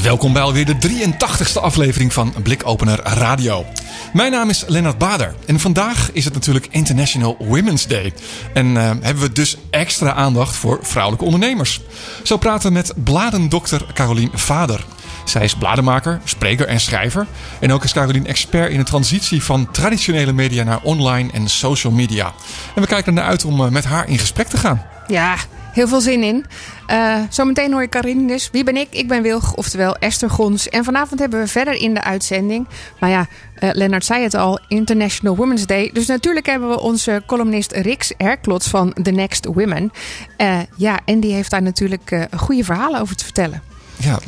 Welkom bij alweer de 83ste aflevering van Blikopener Radio. Mijn naam is Lennart Bader en vandaag is het natuurlijk International Women's Day. En eh, hebben we dus extra aandacht voor vrouwelijke ondernemers. Zo praten we met bladendokter Carolien Vader. Zij is blademaker, spreker en schrijver. En ook is Carolien expert in de transitie van traditionele media naar online en social media. En we kijken ernaar uit om eh, met haar in gesprek te gaan. Ja, heel veel zin in. Uh, zometeen hoor je Karin dus. Wie ben ik? Ik ben Wilg, oftewel Esther Gons. En vanavond hebben we verder in de uitzending... Maar ja, uh, Lennart zei het al, International Women's Day. Dus natuurlijk hebben we onze columnist Rix Herklots van The Next Women. Uh, ja, en die heeft daar natuurlijk goede verhalen over te vertellen ja,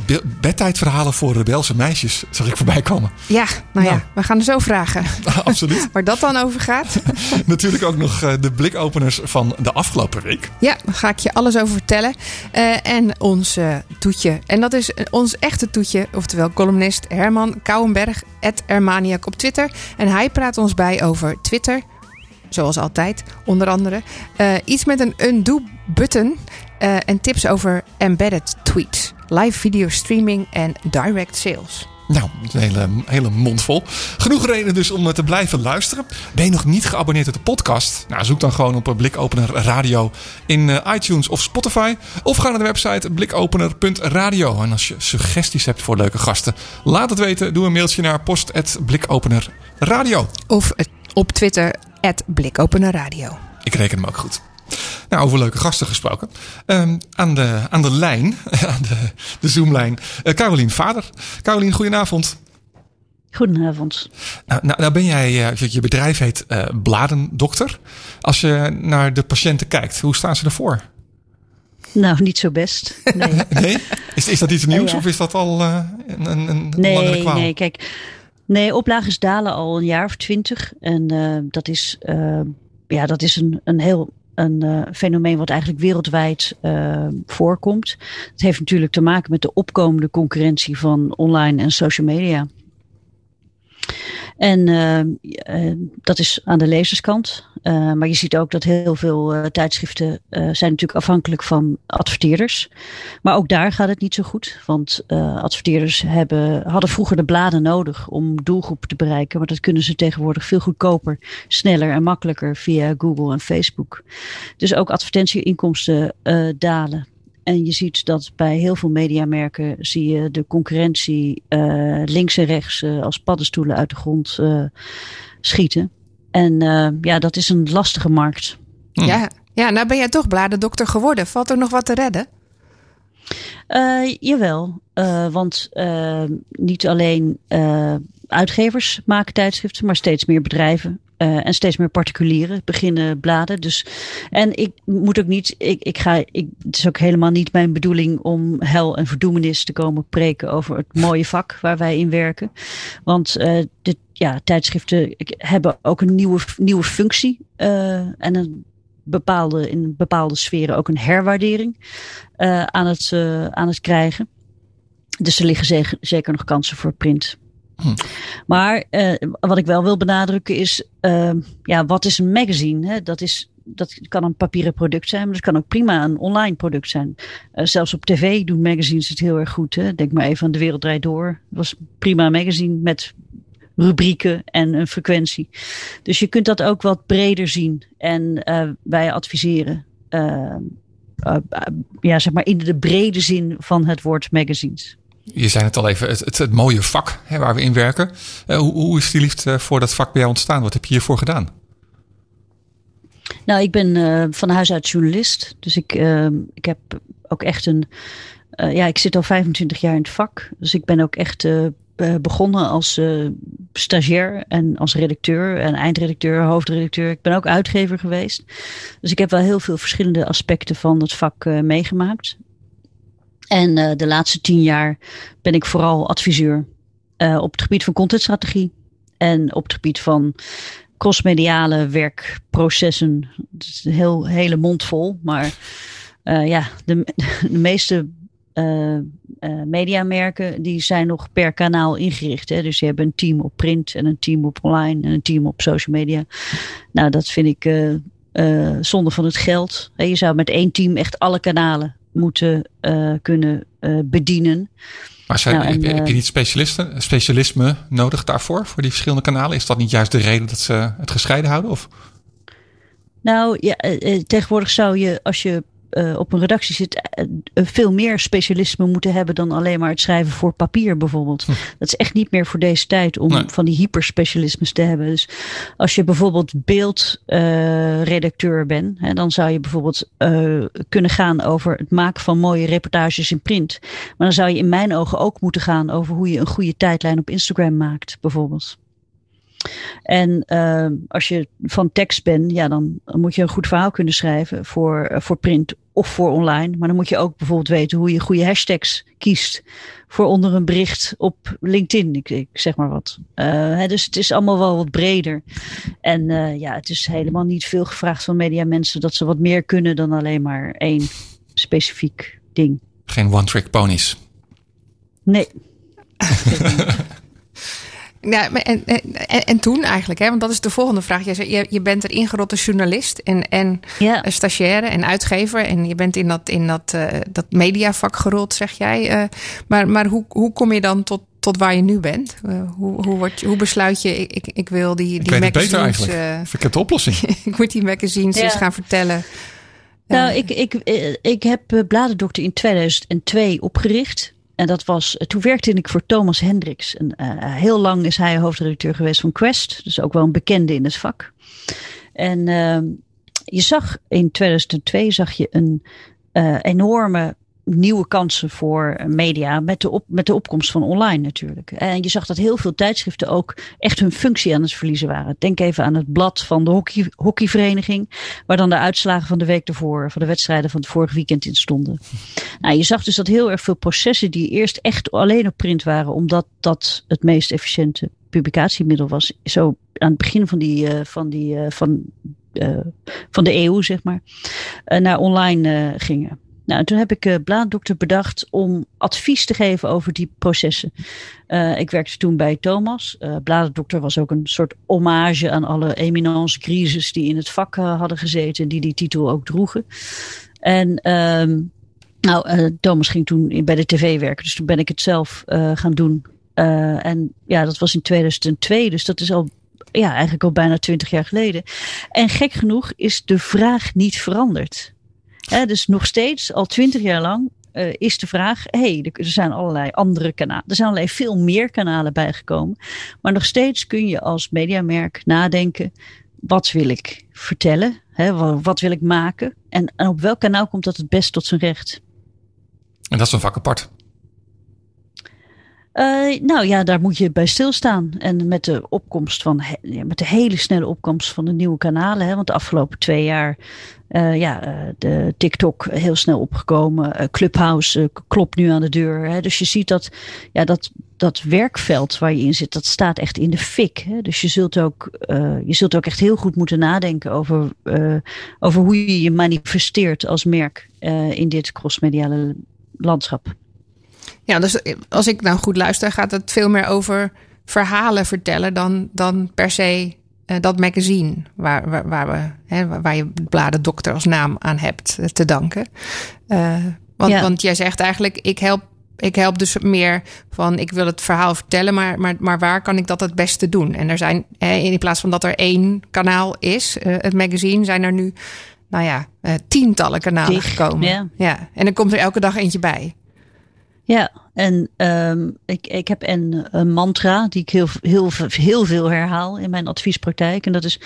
bedtijdverhalen voor rebelse meisjes zag ik voorbij komen. Ja, nou, nou. ja, we gaan er zo vragen. Absoluut. Waar dat dan over gaat. Natuurlijk ook nog eh, de blikopeners van de afgelopen week. Ja, daar ga ik je alles over vertellen. Uh, en ons uh, toetje. En dat is ons echte toetje, oftewel columnist Herman Kouwenberg, Ermaniak op Twitter. En hij praat ons bij over Twitter, zoals altijd, onder andere. Uh, iets met een undo-button uh, en tips over embedded tweets, live video streaming en direct sales. Nou, een hele, hele mond vol. Genoeg reden dus om te blijven luisteren. Ben je nog niet geabonneerd op de podcast? Nou, zoek dan gewoon op Blikopener Radio in uh, iTunes of Spotify. Of ga naar de website blikopener.radio. En als je suggesties hebt voor leuke gasten, laat het weten. Doe een mailtje naar post.blikopenerradio. Of op Twitter, blikopenerradio. Ik reken hem ook goed. Nou, over leuke gasten gesproken. Um, aan, de, aan de lijn, aan de, de Zoomlijn, uh, Carolien Vader. Carolien, goedenavond. Goedenavond. Nou, nou, nou ben jij, uh, je bedrijf heet uh, Bladendokter. Als je naar de patiënten kijkt, hoe staan ze ervoor? Nou, niet zo best. Nee. nee? Is, is dat iets nieuws ja. of is dat al een, een, een nee, kwaal? Nee, kijk. Nee, oplages dalen al een jaar of twintig. En dat is, ja, dat is een, een heel een uh, fenomeen wat eigenlijk wereldwijd uh, voorkomt. Het heeft natuurlijk te maken met de opkomende concurrentie van online en social media. En uh, dat is aan de lezerskant. Uh, maar je ziet ook dat heel veel uh, tijdschriften zijn natuurlijk afhankelijk van adverteerders. Maar ook daar gaat het niet zo goed. Want adverteerders hebben, hadden vroeger de bladen nodig om doelgroepen te bereiken. Maar dat kunnen ze tegenwoordig veel goedkoper, sneller en makkelijker via Google en Facebook. Dus ook advertentieinkomsten dalen. En je ziet dat bij heel veel mediamerken zie je de concurrentie links en rechts als paddenstoelen uit de grond schieten. En ja, dat is een lastige markt. Hm. Ja, ja, nou ben jij toch bladendokter geworden. Valt er nog wat te redden? jawel, want niet alleen uitgevers maken tijdschriften, maar steeds meer bedrijven uh, en steeds meer particulieren beginnen bladen. Dus, en ik moet ook niet, ik, ik ga, ik, het is ook helemaal niet mijn bedoeling om hel en verdoemenis te komen preken over het mooie vak waar wij in werken. Want uh, de ja, tijdschriften hebben ook een nieuwe, nieuwe functie uh, en een bepaalde, in bepaalde sferen ook een herwaardering aan, het, aan het krijgen. Dus er liggen zeker nog kansen voor print. Maar uh, wat ik wel wil benadrukken is, uh, ja, wat is een magazine? Dat, is, dat kan een papieren product zijn, maar dat kan ook prima een online product zijn. Uh, zelfs op tv doen magazines het heel erg goed. Hè? Denk maar even aan De Wereld Draait Door. Dat was prima magazine met rubrieken en een frequentie. Dus je kunt dat ook wat breder zien. En wij adviseren ja, zeg maar in de brede zin van het woord magazines. Je zei het al even, het, het, mooie vak hè, waar we in werken. Uh, hoe, hoe, is die liefde voor dat vak bij jou ontstaan? Wat heb je hiervoor gedaan? Nou, ik ben uh, van huis uit journalist. Dus ik, uh, ik heb ook echt een. ja, ik zit al 25 jaar in het vak. Dus ik ben ook echt begonnen als stagiair en als redacteur en eindredacteur, hoofdredacteur. Ik ben ook uitgever geweest. Dus ik heb wel heel veel verschillende aspecten van het vak meegemaakt. En uh, de laatste tien jaar ben ik vooral adviseur. op het gebied van contentstrategie en op het gebied van crossmediale werkprocessen. Het is een heel, hele mond vol, maar ja, de, de meeste uh, uh, mediamerken die zijn nog per kanaal ingericht. Hè? Dus je hebt een team op print en een team op online en een team op social media. Nou, dat vind ik zonde van het geld. Je zou met één team echt alle kanalen moeten kunnen bedienen. Maar zijn, nou, heb, je, heb, je, niet specialisten, specialisme nodig daarvoor, voor die verschillende kanalen? Is dat niet juist de reden dat ze het gescheiden houden? Of? Nou, ja, tegenwoordig zou je, als je uh, op een redactie zit, uh, veel meer specialisme moeten hebben dan alleen maar het schrijven voor papier bijvoorbeeld. Hm. Dat is echt niet meer voor deze tijd om van die hyperspecialismes te hebben. Dus als je bijvoorbeeld beeldredacteur bent, hè, dan zou je bijvoorbeeld kunnen gaan over het maken van mooie reportages in print. Maar dan zou je in mijn ogen ook moeten gaan over hoe je een goede tijdlijn op Instagram maakt, bijvoorbeeld. En uh, als je van tekst bent, ja, dan moet je een goed verhaal kunnen schrijven voor, uh, voor print of voor online. Maar dan moet je ook bijvoorbeeld weten hoe je goede hashtags kiest voor onder een bericht op LinkedIn. Ik, ik zeg maar wat. Uh, hè, dus het is allemaal wel wat breder. En ja, het is helemaal niet veel gevraagd van media mensen dat ze wat meer kunnen dan alleen maar één specifiek ding. Geen one-trick ponies. Nee. Ja, en, en, en, toen eigenlijk, hè? want dat is de volgende vraag. Je, je, je bent er ingerotte journalist en, en ja. stagiaire en uitgever. En je bent in dat, in dat, uh, dat mediavak gerold, zeg jij. Uh, maar maar hoe, hoe kom je dan tot, tot waar je nu bent? Uh, hoe, hoe, word, hoe besluit je, ik, ik, ik wil die, die ik magazines... beter eigenlijk. ik heb de oplossing. ik moet die magazines ja. eens gaan vertellen. Nou, ik, ik, ik heb Bladerdokter in 2002 opgericht. En dat was, toen werkte ik voor Thomas Hendricks. En, uh, heel lang is hij hoofdredacteur geweest van Quest. Dus ook wel een bekende in het vak. En uh, je zag in 2002 zag je een uh, enorme nieuwe kansen voor media met de, op, met de opkomst van online natuurlijk. En je zag dat heel veel tijdschriften ook echt hun functie aan het verliezen waren. Denk even aan het blad van de hockey, hockeyvereniging, waar dan de uitslagen van de week ervoor, van de wedstrijden van het vorige weekend in stonden. Nou, je zag dus dat heel erg veel processen die eerst echt alleen op print waren, omdat dat het meest efficiënte publicatiemiddel was, zo aan het begin van die, uh, van die, uh, van, van de eeuw, zeg maar, naar online gingen. Nou, toen heb ik uh, Blaaddokter bedacht om advies te geven over die processen. Uh, ik werkte toen bij Thomas. Uh, Blaaddokter was ook een soort hommage aan alle eminence crisis die in het vak hadden gezeten en die die titel ook droegen. En um, nou, Thomas ging toen bij de tv werken, dus toen ben ik het zelf gaan doen. en ja, dat was in 2002, dus dat is al ja, eigenlijk al bijna twintig jaar geleden. En gek genoeg is de vraag niet veranderd dus nog steeds, al twintig jaar lang, uh, is de vraag: hey, er zijn allerlei andere kanalen. Er zijn allerlei veel meer kanalen bijgekomen. Maar nog steeds kun je als mediamerk nadenken: wat wil ik vertellen? Wat wil ik maken? En, en op welk kanaal komt dat het best tot zijn recht? En dat is een vak apart. Uh, nou ja, daar moet je bij stilstaan. En met de opkomst van, met de hele snelle opkomst van de nieuwe kanalen. Hè, want de afgelopen twee jaar, uh, ja, uh, de TikTok heel snel opgekomen. Clubhouse klopt nu aan de deur. Hè, dus je ziet dat, ja, dat, dat werkveld waar je in zit, dat staat echt in de fik. Hè. Dus je zult, ook, je zult ook echt heel goed moeten nadenken over, over hoe je je manifesteert als merk in dit crossmediale landschap. Ja, dus als ik nou goed luister, gaat het veel meer over verhalen vertellen dan, dan per se uh, dat magazine waar, waar, waar we, hè, waar je bladen dokter als naam aan hebt uh, te danken. Uh, want, ja. want jij zegt eigenlijk, ik help, ik help dus meer van, ik wil het verhaal vertellen, maar, maar, maar waar kan ik dat het beste doen? En er zijn, in plaats van dat er één kanaal is, het magazine, zijn er nu, nou ja, tientallen kanalen Dicht, gekomen. Ja. ja. En dan komt er elke dag eentje bij. Ja, en um, ik, ik heb een, een, mantra die ik heel, heel, heel veel herhaal in mijn adviespraktijk. En dat is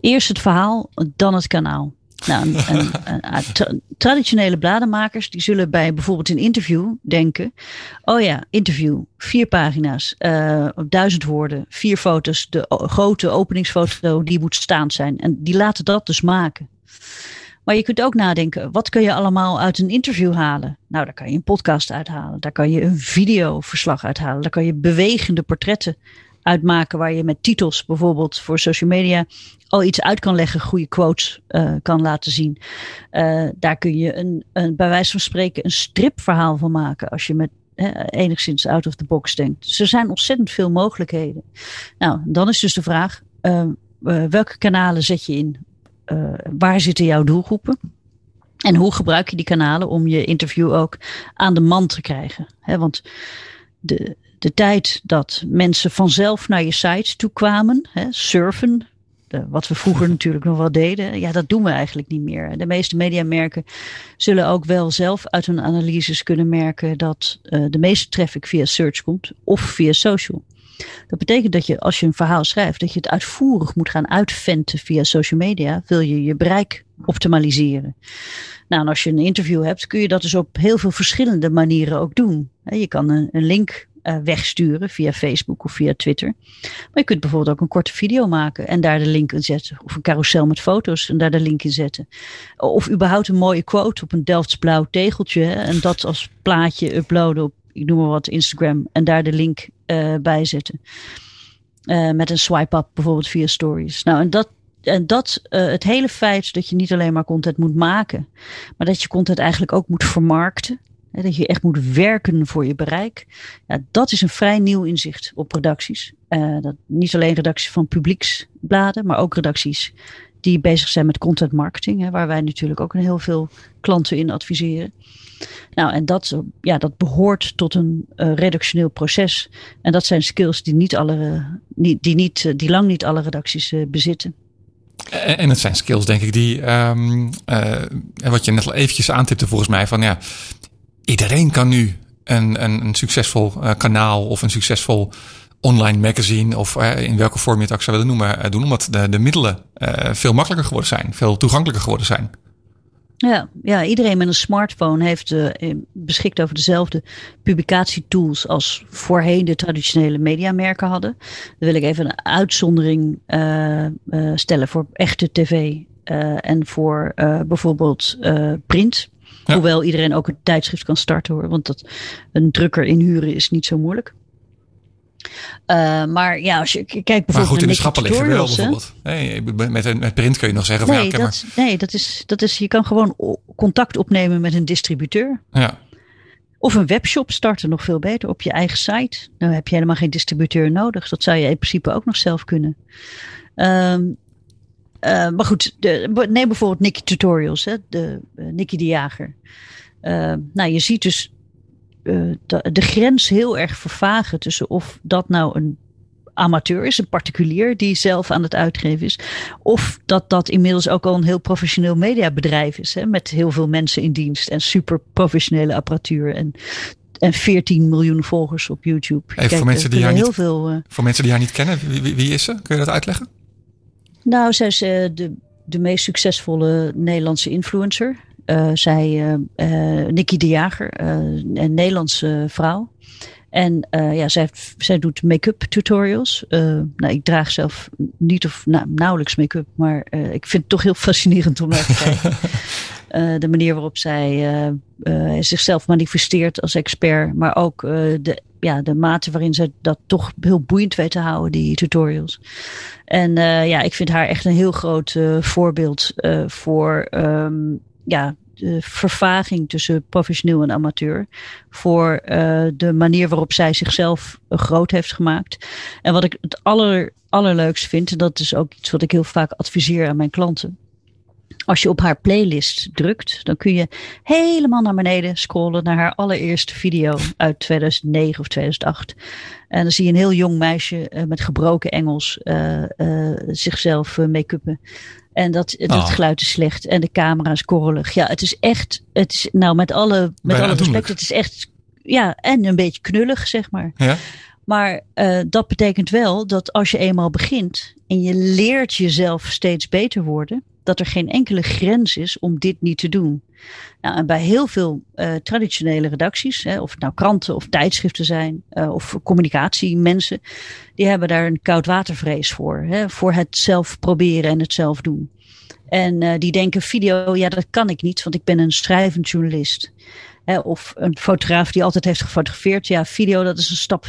eerst het verhaal, dan het kanaal. Nou, een, een, traditionele bladenmakers die zullen bij bijvoorbeeld een interview denken: oh ja, interview, vier pagina's, uh, duizend woorden, vier foto's, de grote openingsfoto die moet staand zijn. En die laten dat dus maken. Maar je kunt ook nadenken, wat kun je allemaal uit een interview halen? Nou, daar kan je een podcast uithalen. Daar kan je een videoverslag uithalen. Daar kan je bewegende portretten uitmaken waar je met titels bijvoorbeeld voor social media al iets uit kan leggen, goede quotes uh, kan laten zien. Uh, daar kun je een, een, bij wijze van spreken een stripverhaal van maken als je met enigszins out of the box denkt. Dus er zijn ontzettend veel mogelijkheden. Nou, dan is dus de vraag, uh, welke kanalen zet je in? Waar zitten jouw doelgroepen? En hoe gebruik je die kanalen om je interview ook aan de man te krijgen? He, want de, de tijd dat mensen vanzelf naar je site toe kwamen, surfen, de, wat we vroeger natuurlijk nog wel deden, ja, dat doen we eigenlijk niet meer. De meeste mediamerken zullen ook wel zelf uit hun analyses kunnen merken dat uh, de meeste traffic via search komt of via social. Dat betekent dat je als je een verhaal schrijft, dat je het uitvoerig moet gaan uitventen via social media, wil je je bereik optimaliseren. Nou, en als je een interview hebt, kun je dat dus op heel veel verschillende manieren ook doen. Je kan een, link uh, wegsturen via Facebook of via Twitter. Maar je kunt bijvoorbeeld ook een korte video maken en daar de link in zetten. Of een carousel met foto's en daar de link in zetten. Of überhaupt een mooie quote op een Delfts blauw tegeltje en dat als plaatje uploaden op, ik noem maar wat, Instagram en daar de link uh, bij zetten. Uh, met een swipe-up bijvoorbeeld via stories. Nou, en dat, en dat, uh, het hele feit dat je niet alleen maar content moet maken, maar dat je content eigenlijk ook moet vermarkten dat je echt moet werken voor je bereik. Ja, dat is een vrij nieuw inzicht op redacties. Dat, niet alleen redacties van publieksbladen, maar ook redacties die bezig zijn met content marketing. Hè, waar wij natuurlijk ook een heel veel klanten in adviseren. Nou, en dat, ja, dat behoort tot een uh, redactioneel proces. En dat zijn skills die, niet alle, die, die, niet, die lang niet alle redacties uh, bezitten. En het zijn skills, denk ik, die, um, wat je net al eventjes aantipte volgens mij, van ja, iedereen kan nu een, een, een succesvol kanaal of een succesvol online magazine of uh, in welke vorm je het ook zou willen noemen uh, doen, omdat de, de middelen veel makkelijker geworden zijn, veel toegankelijker geworden zijn. Ja, ja, iedereen met een smartphone heeft uh, beschikt over dezelfde publicatietools als voorheen de traditionele mediamerken hadden. Dan wil ik even een uitzondering uh, uh, stellen voor echte tv en voor bijvoorbeeld print. Hoewel iedereen ook een tijdschrift kan starten hoor. Want dat, een drukker inhuren is niet zo moeilijk. Uh, maar ja, als je kijkt bijvoorbeeld. Maar goed, in de schappen liggen wel bijvoorbeeld. Nee, met, met print kun je nog zeggen nee, van ja, dat, maar... Nee, dat is, dat is, je kan gewoon contact opnemen met een distributeur. Ja. Of een webshop starten, nog veel beter, op je eigen site. Dan heb je helemaal geen distributeur nodig. Dat zou je in principe ook nog zelf kunnen. Um, uh, maar goed, de, neem bijvoorbeeld Nicky Tutorials, hè, de, uh, Nicky de Jager. Uh, nou, je ziet dus de, de, grens heel erg vervagen tussen of dat nou een amateur is, een particulier die zelf aan het uitgeven is. Of dat dat inmiddels ook al een heel professioneel mediabedrijf is, hè, met heel veel mensen in dienst en super professionele apparatuur en en 14 miljoen volgers op YouTube. Hey, Kijk, voor, mensen die haar niet, veel, voor mensen die haar niet kennen, wie, wie, is ze? Kun je dat uitleggen? Nou, zij is uh, de, de meest succesvolle Nederlandse influencer. Uh, zij, uh, Nikki de Jager, een Nederlandse vrouw. En ja, zij, zij doet make-up tutorials. nou, ik draag zelf niet of nou, nauwelijks make-up, maar ik vind het toch heel fascinerend om naar te kijken. de manier waarop zij zichzelf manifesteert als expert, maar ook de ja, de mate waarin ze dat toch heel boeiend weet te houden, die tutorials. En uh, ja, ik vind haar echt een heel groot uh, voorbeeld uh, voor um, ja, de vervaging tussen professioneel en amateur. Voor de manier waarop zij zichzelf groot heeft gemaakt. En wat ik het aller, allerleukst vind, en dat is ook iets wat ik heel vaak adviseer aan mijn klanten als je op haar playlist drukt, dan kun je helemaal naar beneden scrollen naar haar allereerste video uit 2009 of 2008. En dan zie je een heel jong meisje uh, met gebroken Engels zichzelf make-uppen. En dat, dat oh. geluid is slecht en de camera is korrelig. Ja, het is echt, het is nou met alle, met alle respect, het is echt, ja, en een beetje knullig, zeg maar. Ja. Maar uh, dat betekent wel dat als je eenmaal begint en je leert jezelf steeds beter worden, dat er geen enkele grens is om dit niet te doen. Nou, en bij heel veel uh, traditionele redacties, hè, of het nou kranten of tijdschriften zijn, uh, of communicatiemensen, die hebben daar een koudwatervrees voor. Hè, voor het zelf proberen en het zelf doen. En die denken video, ja dat kan ik niet, want ik ben een schrijvend journalist. of een fotograaf die altijd heeft gefotografeerd. Ja, video dat is een stap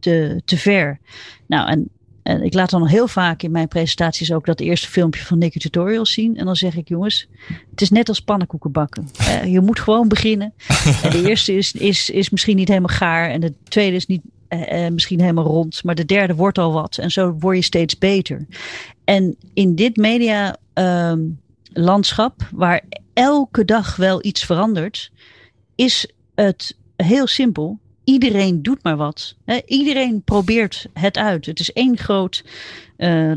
te, te ver. Nou, en en ik laat dan heel vaak in mijn presentaties ook dat eerste filmpje van Nicky Tutorials zien. En dan zeg ik, jongens, het is net als pannenkoeken bakken. Uh, je moet gewoon beginnen. En de eerste is, is, is misschien niet helemaal gaar. En de tweede is niet uh, misschien helemaal rond. Maar de derde wordt al wat. En zo word je steeds beter. En in dit media uh, landschap, waar elke dag wel iets verandert, is het heel simpel iedereen doet maar wat. iedereen probeert het uit. Het is één groot uh,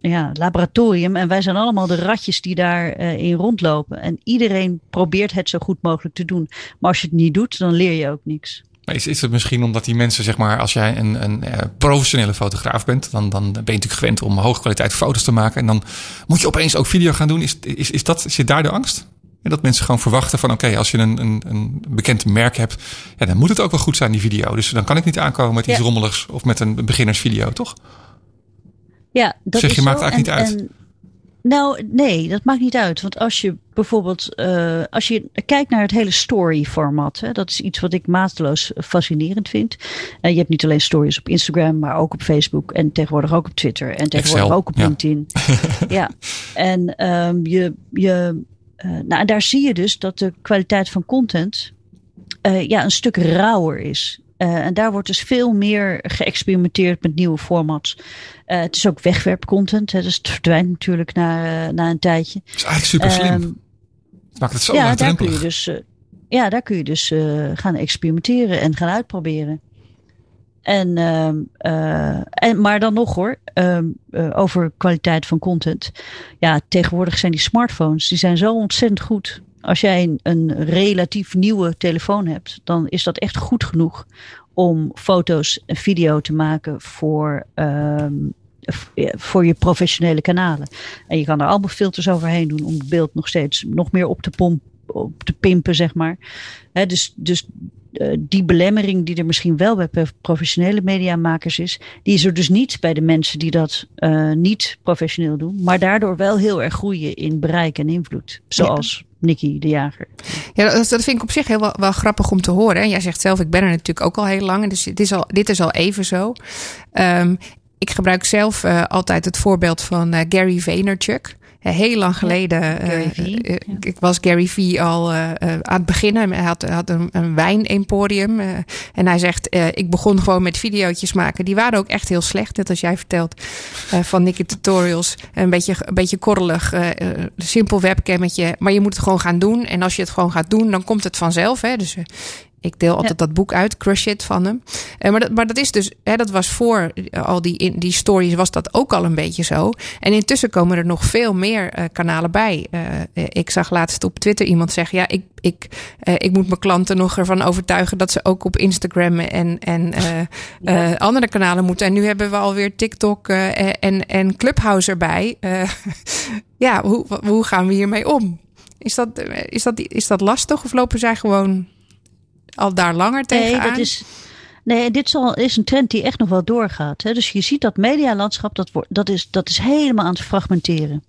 ja, laboratorium. En wij zijn allemaal de ratjes die daarin uh, in rondlopen. En iedereen probeert het zo goed mogelijk te doen. Maar als je het niet doet, dan leer je ook niks. Is, is het misschien omdat die mensen, zeg maar, als jij een, een uh, professionele fotograaf bent, dan, dan ben je natuurlijk gewend om hoge kwaliteit foto's te maken. En dan moet je opeens ook video gaan doen. Is, is, is dat, zit daar de angst? En dat mensen gewoon verwachten van oké, als je een, een, een bekend merk hebt, ja, dan moet het ook wel goed zijn, die video. Dus dan kan ik niet aankomen met iets rommeligs of met een beginnersvideo, toch? Ja, dat zeg je maakt eigenlijk niet uit. nou, nee, dat maakt niet uit. Want als je bijvoorbeeld, uh, als je kijkt naar het hele story-format, dat is iets wat ik mateloos fascinerend vind. Uh, je hebt niet alleen stories op Instagram, maar ook op Facebook en tegenwoordig ook op Twitter en tegenwoordig Excel, ook op LinkedIn. ja, en um, je, je uh, nou, daar zie je dus dat de kwaliteit van content uh, ja, een stuk rauwer is. Uh, en daar wordt dus veel meer geëxperimenteerd met nieuwe formats. het is ook wegwerpcontent, hè, dus het verdwijnt natuurlijk na, na een tijdje. Dat is eigenlijk super slim. Um, maakt het zo ja, daar kun je dus, ja, daar kun je dus gaan experimenteren en gaan uitproberen. En, uh, en, maar dan nog hoor, uh, over kwaliteit van content. Ja, tegenwoordig zijn die smartphones, die zijn zo ontzettend goed. Als jij een, een relatief nieuwe telefoon hebt, dan is dat echt goed genoeg om foto's en video te maken voor, ehm, voor je professionele kanalen. En je kan er allemaal filters overheen doen om het beeld nog steeds nog meer op te, pomp, op te pimpen, zeg maar. dus, dus eh, die belemmering die er misschien wel bij professionele mediamakers is, die is er dus niet bij de mensen die dat uh, niet professioneel doen, maar daardoor wel heel erg groeien in bereik en invloed. Zoals ja. De Jager. Ja, dat, vind ik op zich heel wel, grappig om te horen. En jij zegt zelf, ik ben er natuurlijk ook al heel lang. Dus dit is al, dit is al even zo. Um, ik gebruik zelf uh, altijd het voorbeeld van Gary Vaynerchuk. Eh, heel lang geleden. Uh, Ik was Gary V al uh, aan het beginnen. Hij had, had een, een wijn-emporium. en hij zegt: Ik begon gewoon met video's maken. Die waren ook echt heel slecht. Net als jij vertelt van Nicky Tutorials. Een beetje, een beetje korrelig. simpel webcammetje. Maar je moet het gewoon gaan doen. En als je het gewoon gaat doen, dan komt het vanzelf. Hè? Dus ik deel altijd dat boek uit, Crush It van hem. Uh, maar, dat, maar dat is dus, hè, dat was voor al die, in, die stories, was dat ook al een beetje zo. En intussen komen er nog veel meer uh, kanalen bij. Uh, ik zag laatst op Twitter iemand zeggen: Ja, ik, ik, ik moet mijn klanten nog ervan overtuigen dat ze ook op Instagram en, en ja. andere kanalen moeten. En nu hebben we alweer TikTok en, en Clubhouse erbij. ja, hoe, hoe gaan we hiermee om? Is dat, is, dat, is dat lastig of lopen zij gewoon al daar langer tegenaan? Nee, dat is, nee dit is, is een trend die echt nog wel doorgaat. Hè? Dus je ziet dat medialandschap, dat, wordt, dat, is, dat is helemaal aan het fragmenteren.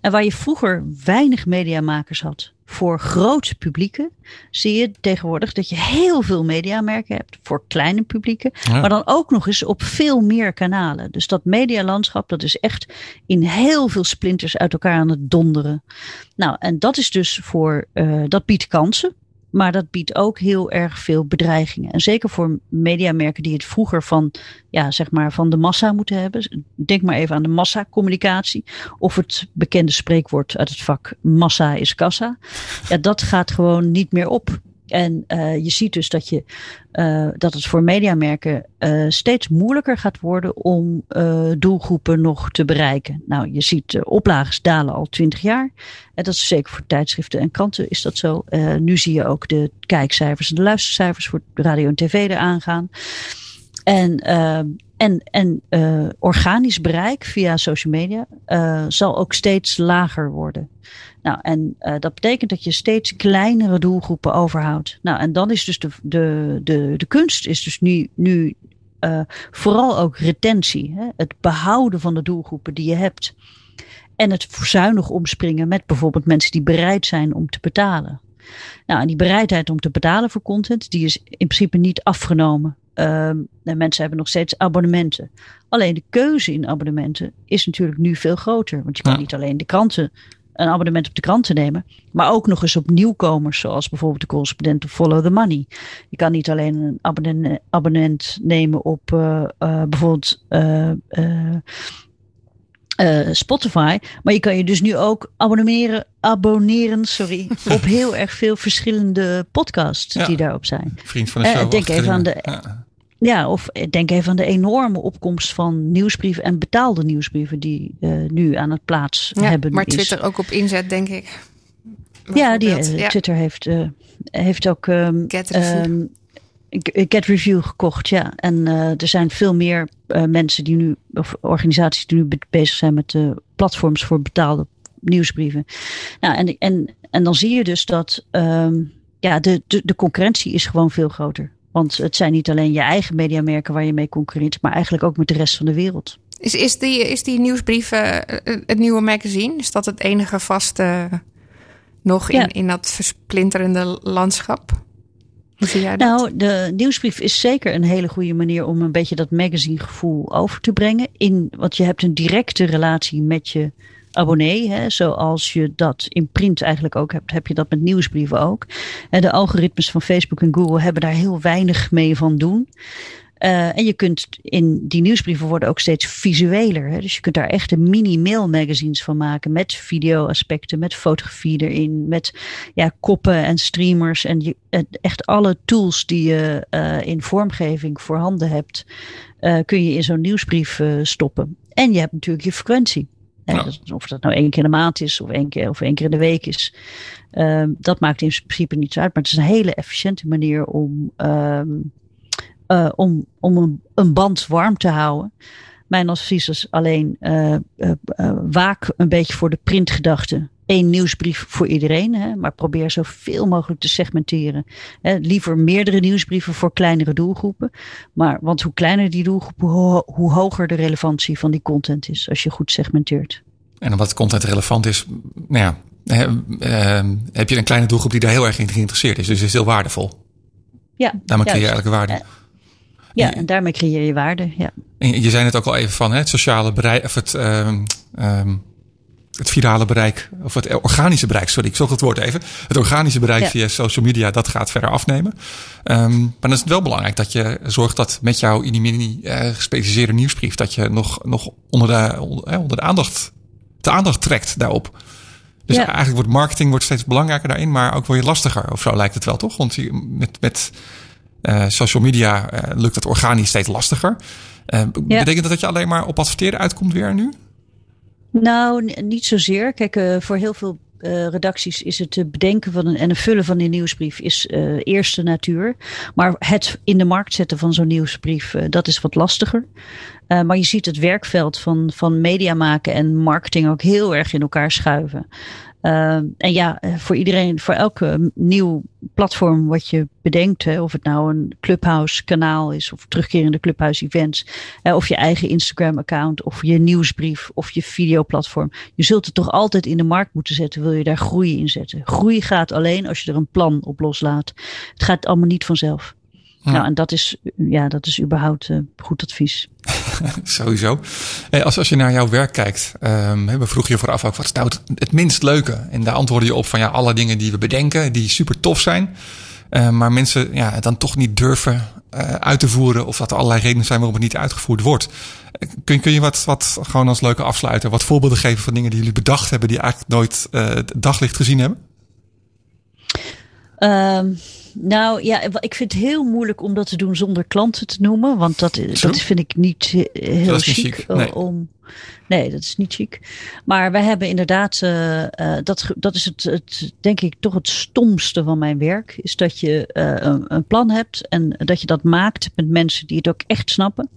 En waar je vroeger weinig mediamakers had voor grote publieken, zie je tegenwoordig dat je heel veel mediamerken hebt voor kleine publieken, maar dan ook nog eens op veel meer kanalen. Dus dat medialandschap, dat is echt in heel veel splinters uit elkaar aan het donderen. Nou, en dat is dus voor, uh, dat biedt kansen. Maar dat biedt ook heel erg veel bedreigingen. En zeker voor mediamerken die het vroeger van, ja, zeg maar, van de massa moeten hebben. Denk maar even aan de massacommunicatie. Of het bekende spreekwoord uit het vak massa is kassa. Ja, dat gaat gewoon niet meer op. En uh, je ziet dus dat, je, uh, dat het voor mediamerken uh, steeds moeilijker gaat worden om doelgroepen nog te bereiken. Nou, je ziet oplages dalen al twintig jaar. En dat is zeker voor tijdschriften en kranten is dat zo. nu zie je ook de kijkcijfers en de luistercijfers voor radio en tv eraan gaan. En en, en uh, organisch bereik via social media zal ook steeds lager worden. Nou, en uh, dat betekent dat je steeds kleinere doelgroepen overhoudt. Nou, en dan is dus de, de, de, de kunst is dus nu, nu vooral ook retentie. Hè? Het behouden van de doelgroepen die je hebt. En het verzuinig omspringen met bijvoorbeeld mensen die bereid zijn om te betalen. Nou, en die bereidheid om te betalen voor content, die is in principe niet afgenomen. Um, en mensen hebben nog steeds abonnementen. Alleen de keuze in abonnementen is natuurlijk nu veel groter. Want je kan niet alleen de kranten, een abonnement op de kranten nemen, maar ook nog eens op nieuwkomers, zoals bijvoorbeeld de correspondent of Follow the Money. Je kan niet alleen een abonnement, abonnement nemen op uh, uh, bijvoorbeeld uh, Spotify. Maar je kan je dus nu ook abonneren, abonneren sorry, op heel erg veel verschillende podcasts ja. die daarop zijn. Vriend van de show. denk even aan de. Ja. Ja, of denk even aan de enorme opkomst van nieuwsbrieven en betaalde nieuwsbrieven die uh, nu aan het plaats ja, hebben. Maar Twitter ook op inzet, denk ik. Ja, die, uh, ja. Twitter heeft, uh, heeft ook um, Get Review. Um, Get Review gekocht, ja. En er zijn veel meer mensen die nu, of organisaties die nu bezig zijn met platforms voor betaalde nieuwsbrieven. Nou, en, en, en dan zie je dus dat um, ja, de, de, de concurrentie is gewoon veel groter. Want het zijn niet alleen je eigen mediamerken waar je mee concurreert, maar eigenlijk ook met de rest van de wereld. Is, is, die, is die nieuwsbrief uh, het nieuwe magazine? Is dat het enige vaste nog in, ja. in dat versplinterende landschap? Hoe zie jij dat? Nou, de nieuwsbrief is zeker een hele goede manier om een beetje dat magazine gevoel over te brengen. In, want je hebt een directe relatie met je abonnee. Hè, zoals je dat in print eigenlijk ook hebt, heb je dat met nieuwsbrieven ook. En de algoritmes van Facebook en Google hebben daar heel weinig mee van doen. Uh, en je kunt in die nieuwsbrieven worden ook steeds visueler. Hè? Dus je kunt daar echte mini-mail magazines van maken. Met video-aspecten, met fotografie erin, met ja, koppen en streamers. En je, echt alle tools die je uh, in vormgeving voorhanden hebt, kun je in zo'n nieuwsbrief stoppen. En je hebt natuurlijk je frequentie. Ja. Of dat nou één keer in de maand is of één keer, of één keer in de week is. Um, dat maakt in principe niets uit. Maar het is een hele efficiënte manier om, um, uh, om, om een, een, band warm te houden. Mijn advies is alleen uh, uh, waak een beetje voor de printgedachte. Eén nieuwsbrief voor iedereen, hè, maar probeer zoveel mogelijk te segmenteren. Hè, liever meerdere nieuwsbrieven voor kleinere doelgroepen. Maar, want hoe kleiner die doelgroepen, hoe, hoe hoger de relevantie van die content is als je goed segmenteert. En omdat content relevant is, nou ja, uh, heb je een kleine doelgroep die daar heel erg in geïnteresseerd is. Dus het is heel waardevol. Ja. Daarmee creëer je eigenlijk waarde. Ja, en daarmee creëer je waarde. Ja. En je zei het ook al even van hè, het sociale bereik, of het, um, um, het virale bereik, of het organische bereik, sorry, ik zocht het woord even. Het organische bereik ja. via social media, dat gaat verder afnemen. Um, maar dan is het wel belangrijk dat je zorgt dat met jouw in die mini uh, gespecialiseerde nieuwsbrief, dat je nog, nog onder, de, onder, onder de aandacht, de aandacht trekt daarop. Dus ja. eigenlijk wordt marketing wordt steeds belangrijker daarin, maar ook wel je lastiger of zo lijkt het wel, toch? Want met, met uh, social media uh, lukt het organisch steeds lastiger. Uh, ja. Betekent dat dat je alleen maar op adverteren uitkomt weer nu? Nou, niet zozeer. Kijk, uh, voor heel veel uh, redacties is het bedenken van een, en het vullen van die nieuwsbrief is uh, eerste natuur. Maar het in de markt zetten van zo'n nieuwsbrief, dat is wat lastiger. Maar je ziet het werkveld van, van media maken en marketing ook heel erg in elkaar schuiven. Uh, en ja, voor iedereen, voor elke nieuw platform wat je bedenkt, hè, of het nou een Clubhouse kanaal is of terugkerende Clubhouse events, hè, of je eigen Instagram account, of je nieuwsbrief, of je videoplatform. Je zult het toch altijd in de markt moeten zetten, wil je daar groei in zetten. Groei gaat alleen als je er een plan op loslaat. Het gaat allemaal niet vanzelf. Nou, en dat is, ja, dat is überhaupt uh, goed advies. Sowieso. Hey, als, als je naar jouw werk kijkt, um, we vroegen je vooraf ook, wat is nou het, het, minst leuke? En daar antwoordde je op van ja, alle dingen die we bedenken, die super tof zijn. Uh, maar mensen ja, dan toch niet durven uh, uit te voeren. Of dat er allerlei redenen zijn waarom het niet uitgevoerd wordt. Kun, kun je wat, wat gewoon als leuke afsluiter, wat voorbeelden geven van dingen die jullie bedacht hebben, die eigenlijk nooit het daglicht gezien hebben? Um, nou ja, ik vind het heel moeilijk om dat te doen zonder klanten te noemen. Want dat, dat vind ik niet heel dat chic. chic. Nee. Om, nee, dat is niet chic. Maar wij hebben inderdaad, uh, uh, dat, dat is het, het, denk ik, toch het stomste van mijn werk. Is dat je uh, een, een plan hebt en dat je dat maakt met mensen die het ook echt snappen.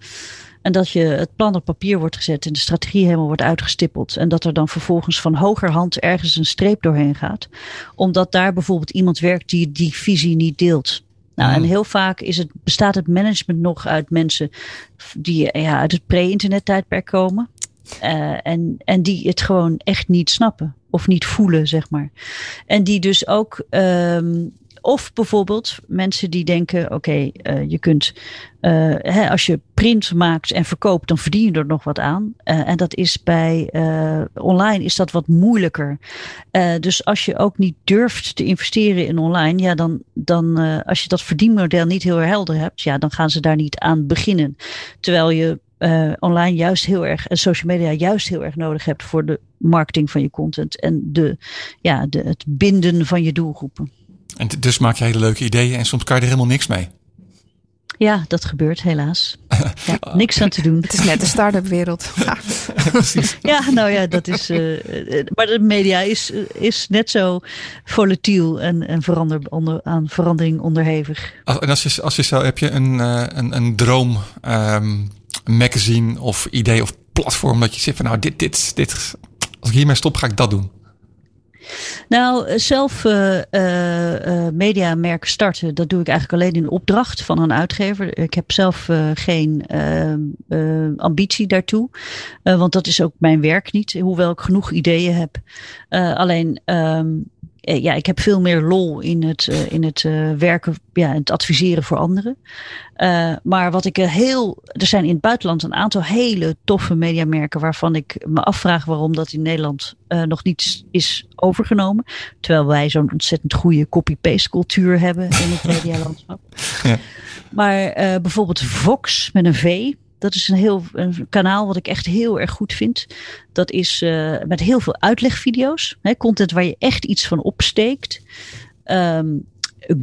En dat je het plan op papier wordt gezet en de strategie helemaal wordt uitgestippeld. En dat er dan vervolgens van hogerhand ergens een streep doorheen gaat. Omdat daar bijvoorbeeld iemand werkt die die visie niet deelt. Nou, en heel vaak is het, bestaat het management nog uit mensen die ja, uit het pre-internet tijdperk komen. uh, en, en die het gewoon echt niet snappen of niet voelen, zeg maar. En die dus ook um, of bijvoorbeeld mensen die denken: oké, uh, je kunt, uh, hè, als je print maakt en verkoopt, dan verdien je er nog wat aan. Uh, en dat is bij online is dat wat moeilijker. dus als je ook niet durft te investeren in online, ja, dan, dan als je dat verdienmodel niet heel helder hebt, ja, dan gaan ze daar niet aan beginnen. Terwijl je online juist heel erg en social media juist heel erg nodig hebt voor de marketing van je content en de, ja, de, het binden van je doelgroepen. En dus maak je hele leuke ideeën en soms kan je er helemaal niks mee. Ja, dat gebeurt helaas. Ja, niks aan te doen. Het is net de start-up wereld. Ja. ja, nou ja, dat is. Uh, maar de media is, is net zo volatiel en, en verander, onder, aan verandering onderhevig. En als je, als je zo heb je een, een, een droom um, magazine of idee of platform dat je zegt van nou, dit, dit, dit, als ik hiermee stop, ga ik dat doen. Nou, zelf uh, uh, starten, dat doe ik eigenlijk alleen in opdracht van een uitgever. Ik heb zelf geen ambitie daartoe, want dat is ook mijn werk niet, hoewel ik genoeg ideeën heb. alleen um, eh, ja, ik heb veel meer lol in het, uh, in het uh, werken, ja, het adviseren voor anderen. Uh, maar wat ik heel. Er zijn in het buitenland een aantal hele toffe mediamerken waarvan ik me afvraag waarom dat in Nederland nog niet is overgenomen. Terwijl wij zo'n ontzettend goede copy-paste cultuur hebben in het medialandschap. Ja. Maar bijvoorbeeld Vox met een V. Dat is een heel een kanaal wat ik echt heel erg goed vind. Dat is uh, met heel veel uitlegvideo's. Hè, content waar je echt iets van opsteekt. Um,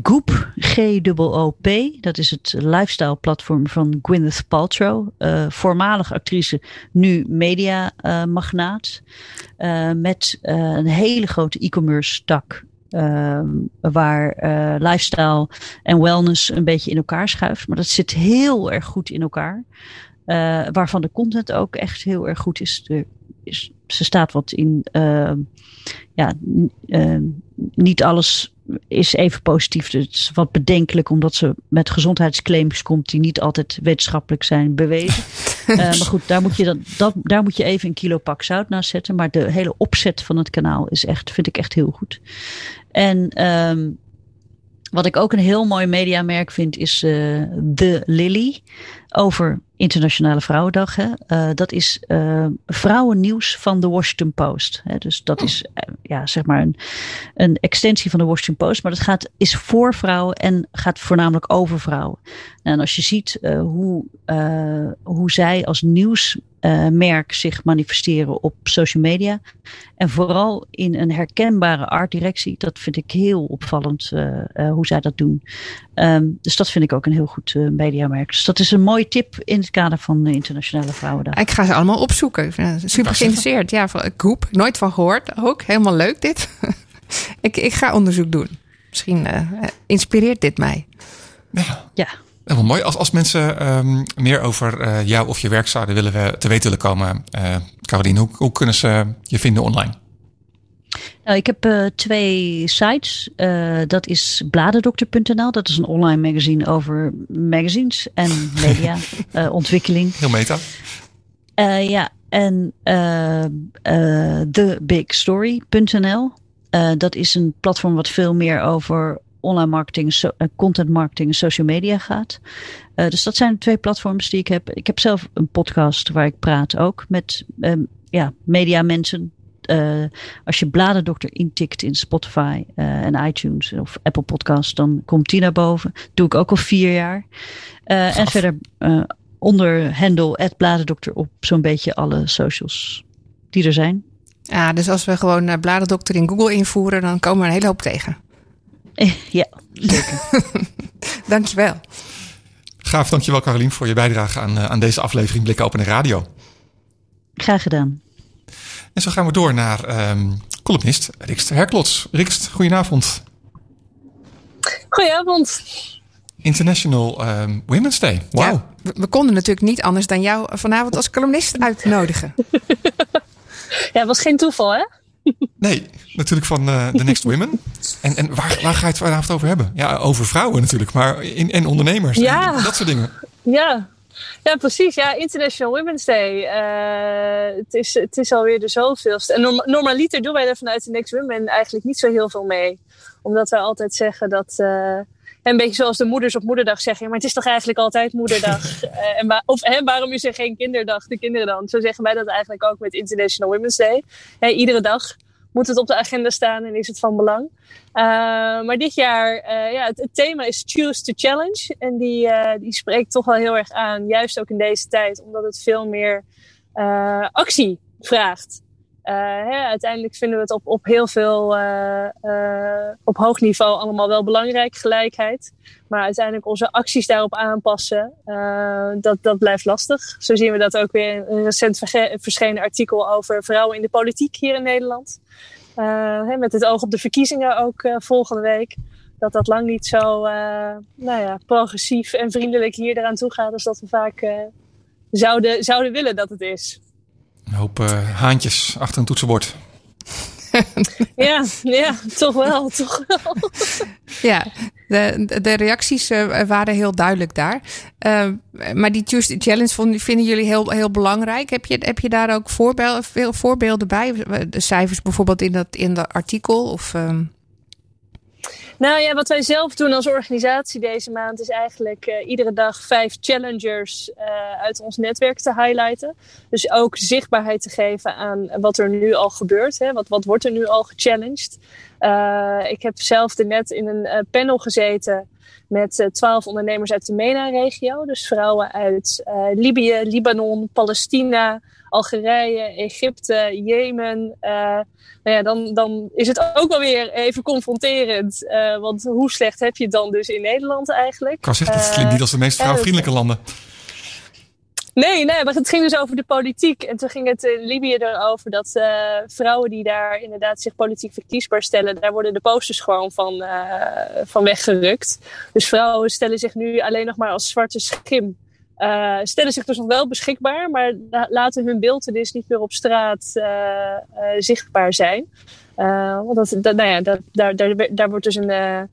Goop, G-O-O-P, dat is het lifestyle platform van Gwyneth Paltrow. Uh, voormalig actrice, nu media uh, magnaat. Met een hele grote e-commerce tak. Ehm, waar lifestyle en wellness een beetje in elkaar schuift. Maar dat zit heel erg goed in elkaar. Uh, waarvan de content ook echt heel erg goed is. Er is ze staat wat in. Uh, ja, uh, niet alles is even positief. Het is wat bedenkelijk, omdat ze met gezondheidsclaims komt die niet altijd wetenschappelijk zijn bewezen. maar goed, daar moet, je dat, daar moet je even een kilo pak zout naast zetten. Maar de hele opzet van het kanaal is echt, vind ik echt heel goed. En um, wat ik ook een heel mooi mediamerk vind, is uh, The Lily. Over Internationale Vrouwendag. Hè. Uh, dat is uh, vrouwennieuws van de Washington Post. Hè. Dus dat is ja, zeg maar een, een extensie van de Washington Post. Maar dat gaat, is voor vrouwen en gaat voornamelijk over vrouwen. Nou, en als je ziet hoe, hoe zij als nieuws uh, merk zich manifesteren op social media. En vooral in een herkenbare art directie. Dat vind ik heel opvallend hoe zij dat doen. Um, dus dat vind ik ook een heel goed mediamerk. Dus dat is een mooie tip in het kader van de Internationale Vrouwendag. Ik ga ze allemaal opzoeken. Super geïnteresseerd. Ja, van Groep. Nooit van gehoord. Ook helemaal leuk dit. ik, ik ga onderzoek doen. Misschien inspireert dit mij. Ja. ja. Heel mooi. Als, als mensen um, meer over uh, jou of je werk zouden willen we te weten willen komen, uh, Caroline, hoe, hoe kunnen ze je vinden online? Nou, ik heb uh, twee sites. dat is bladerdokter.nl. Dat is een online magazine over magazines en media ontwikkeling. Heel meta. ja, en thebigstory.nl. dat is een platform wat veel meer over online marketing, so, content marketing en social media gaat. Dus dat zijn de twee platforms die ik heb. Ik heb zelf een podcast waar ik praat ook met um, ja, media mensen. Uh, als je Bladerdokter intikt in Spotify en iTunes of Apple Podcasts, dan komt die naar boven. doe ik ook al vier jaar. en verder onder handle Bladerdokter op zo'n beetje alle socials die er zijn. Ja, dus als we gewoon Bladerdokter in Google invoeren, dan komen we een hele hoop tegen. Ja, zeker. dankjewel. Gaaf, dankjewel Carolien voor je bijdrage aan, eh, aan deze aflevering Blik Open Radio. Graag gedaan. En zo gaan we door naar um, columnist Rikst Herklots. Rikst, goedenavond. Goedenavond. International um, Women's Day. Wauw. Ja, we, we, konden natuurlijk niet anders dan jou vanavond als columnist uitnodigen. ja, het was geen toeval, hè? Nee, natuurlijk van uh, The Next Women. En, en waar, waar ga je het vanavond over hebben? Ja, over vrouwen natuurlijk, maar in, en ondernemers. Ja. En dat soort dingen. Ja. Ja, precies. Ja, International Women's Day. Uh, het, is, het is alweer de zoveelste. En norm normaliter doen wij er vanuit de Next Women eigenlijk niet zo heel veel mee. Omdat wij altijd zeggen dat... Uh, een beetje zoals de moeders op moederdag zeggen. Maar het is toch eigenlijk altijd moederdag? uh, en of hè, waarom is er geen kinderdag, de kinderen dan? Zo zeggen wij dat eigenlijk ook met International Women's Day. iedere dag moet het op de agenda staan en is het van belang. Uh, maar dit jaar, uh, ja, het, thema is Choose to Challenge. En die, uh, die spreekt toch wel heel erg aan, juist ook in deze tijd, omdat het veel meer actie vraagt. Uiteindelijk vinden we het op, op heel veel, op hoog niveau allemaal wel belangrijk, gelijkheid. Maar uiteindelijk onze acties daarop aanpassen, dat, dat blijft lastig. Zo zien we dat ook weer in een recent verschenen artikel over vrouwen in de politiek hier in Nederland. Uh, met het oog op de verkiezingen ook uh, volgende week. Dat dat lang niet zo uh, nou ja, progressief en vriendelijk hier eraan toe gaat als dat we vaak zouden, zouden willen dat het is. Een hoop haantjes achter een toetsenbord. ja, ja, toch wel, toch wel. ja, de, de reacties waren heel duidelijk daar. Uh, maar die Tuesday Challenge vinden jullie heel, heel belangrijk. Heb je, heb je daar ook voorbeelden, veel voorbeelden bij? De cijfers bijvoorbeeld in dat, in dat artikel? Of, uh... Nou ja, wat wij zelf doen als organisatie deze maand is eigenlijk uh, iedere dag vijf challengers uh, uit ons netwerk te highlighten. Dus ook zichtbaarheid te geven aan wat er nu al gebeurt. Hè? Wat, wat wordt er nu al gechallenged? Uh, ik heb zelf net in een panel gezeten met twaalf ondernemers uit de MENA-regio. Dus vrouwen uit Libië, Libanon, Palestina, Algerije, Egypte, Jemen. Uh, nou ja, dan, dan is het ook wel weer even confronterend. Uh, want hoe slecht heb je het dan dus in Nederland eigenlijk? Ik kan zeggen, dat klinkt niet als de meest vrouwvriendelijke landen. Nee, nee, maar het ging dus over de politiek. En toen ging het in Libië erover dat uh, vrouwen die daar inderdaad zich politiek verkiesbaar stellen, daar worden de posters gewoon van, uh, van weggerukt. Dus vrouwen stellen zich nu alleen nog maar als zwarte schim uh, stellen zich dus nog wel beschikbaar, maar laten hun beeldenis niet meer op straat zichtbaar zijn. want dat, dat, nou ja, dat, daar, daar, daar wordt dus een,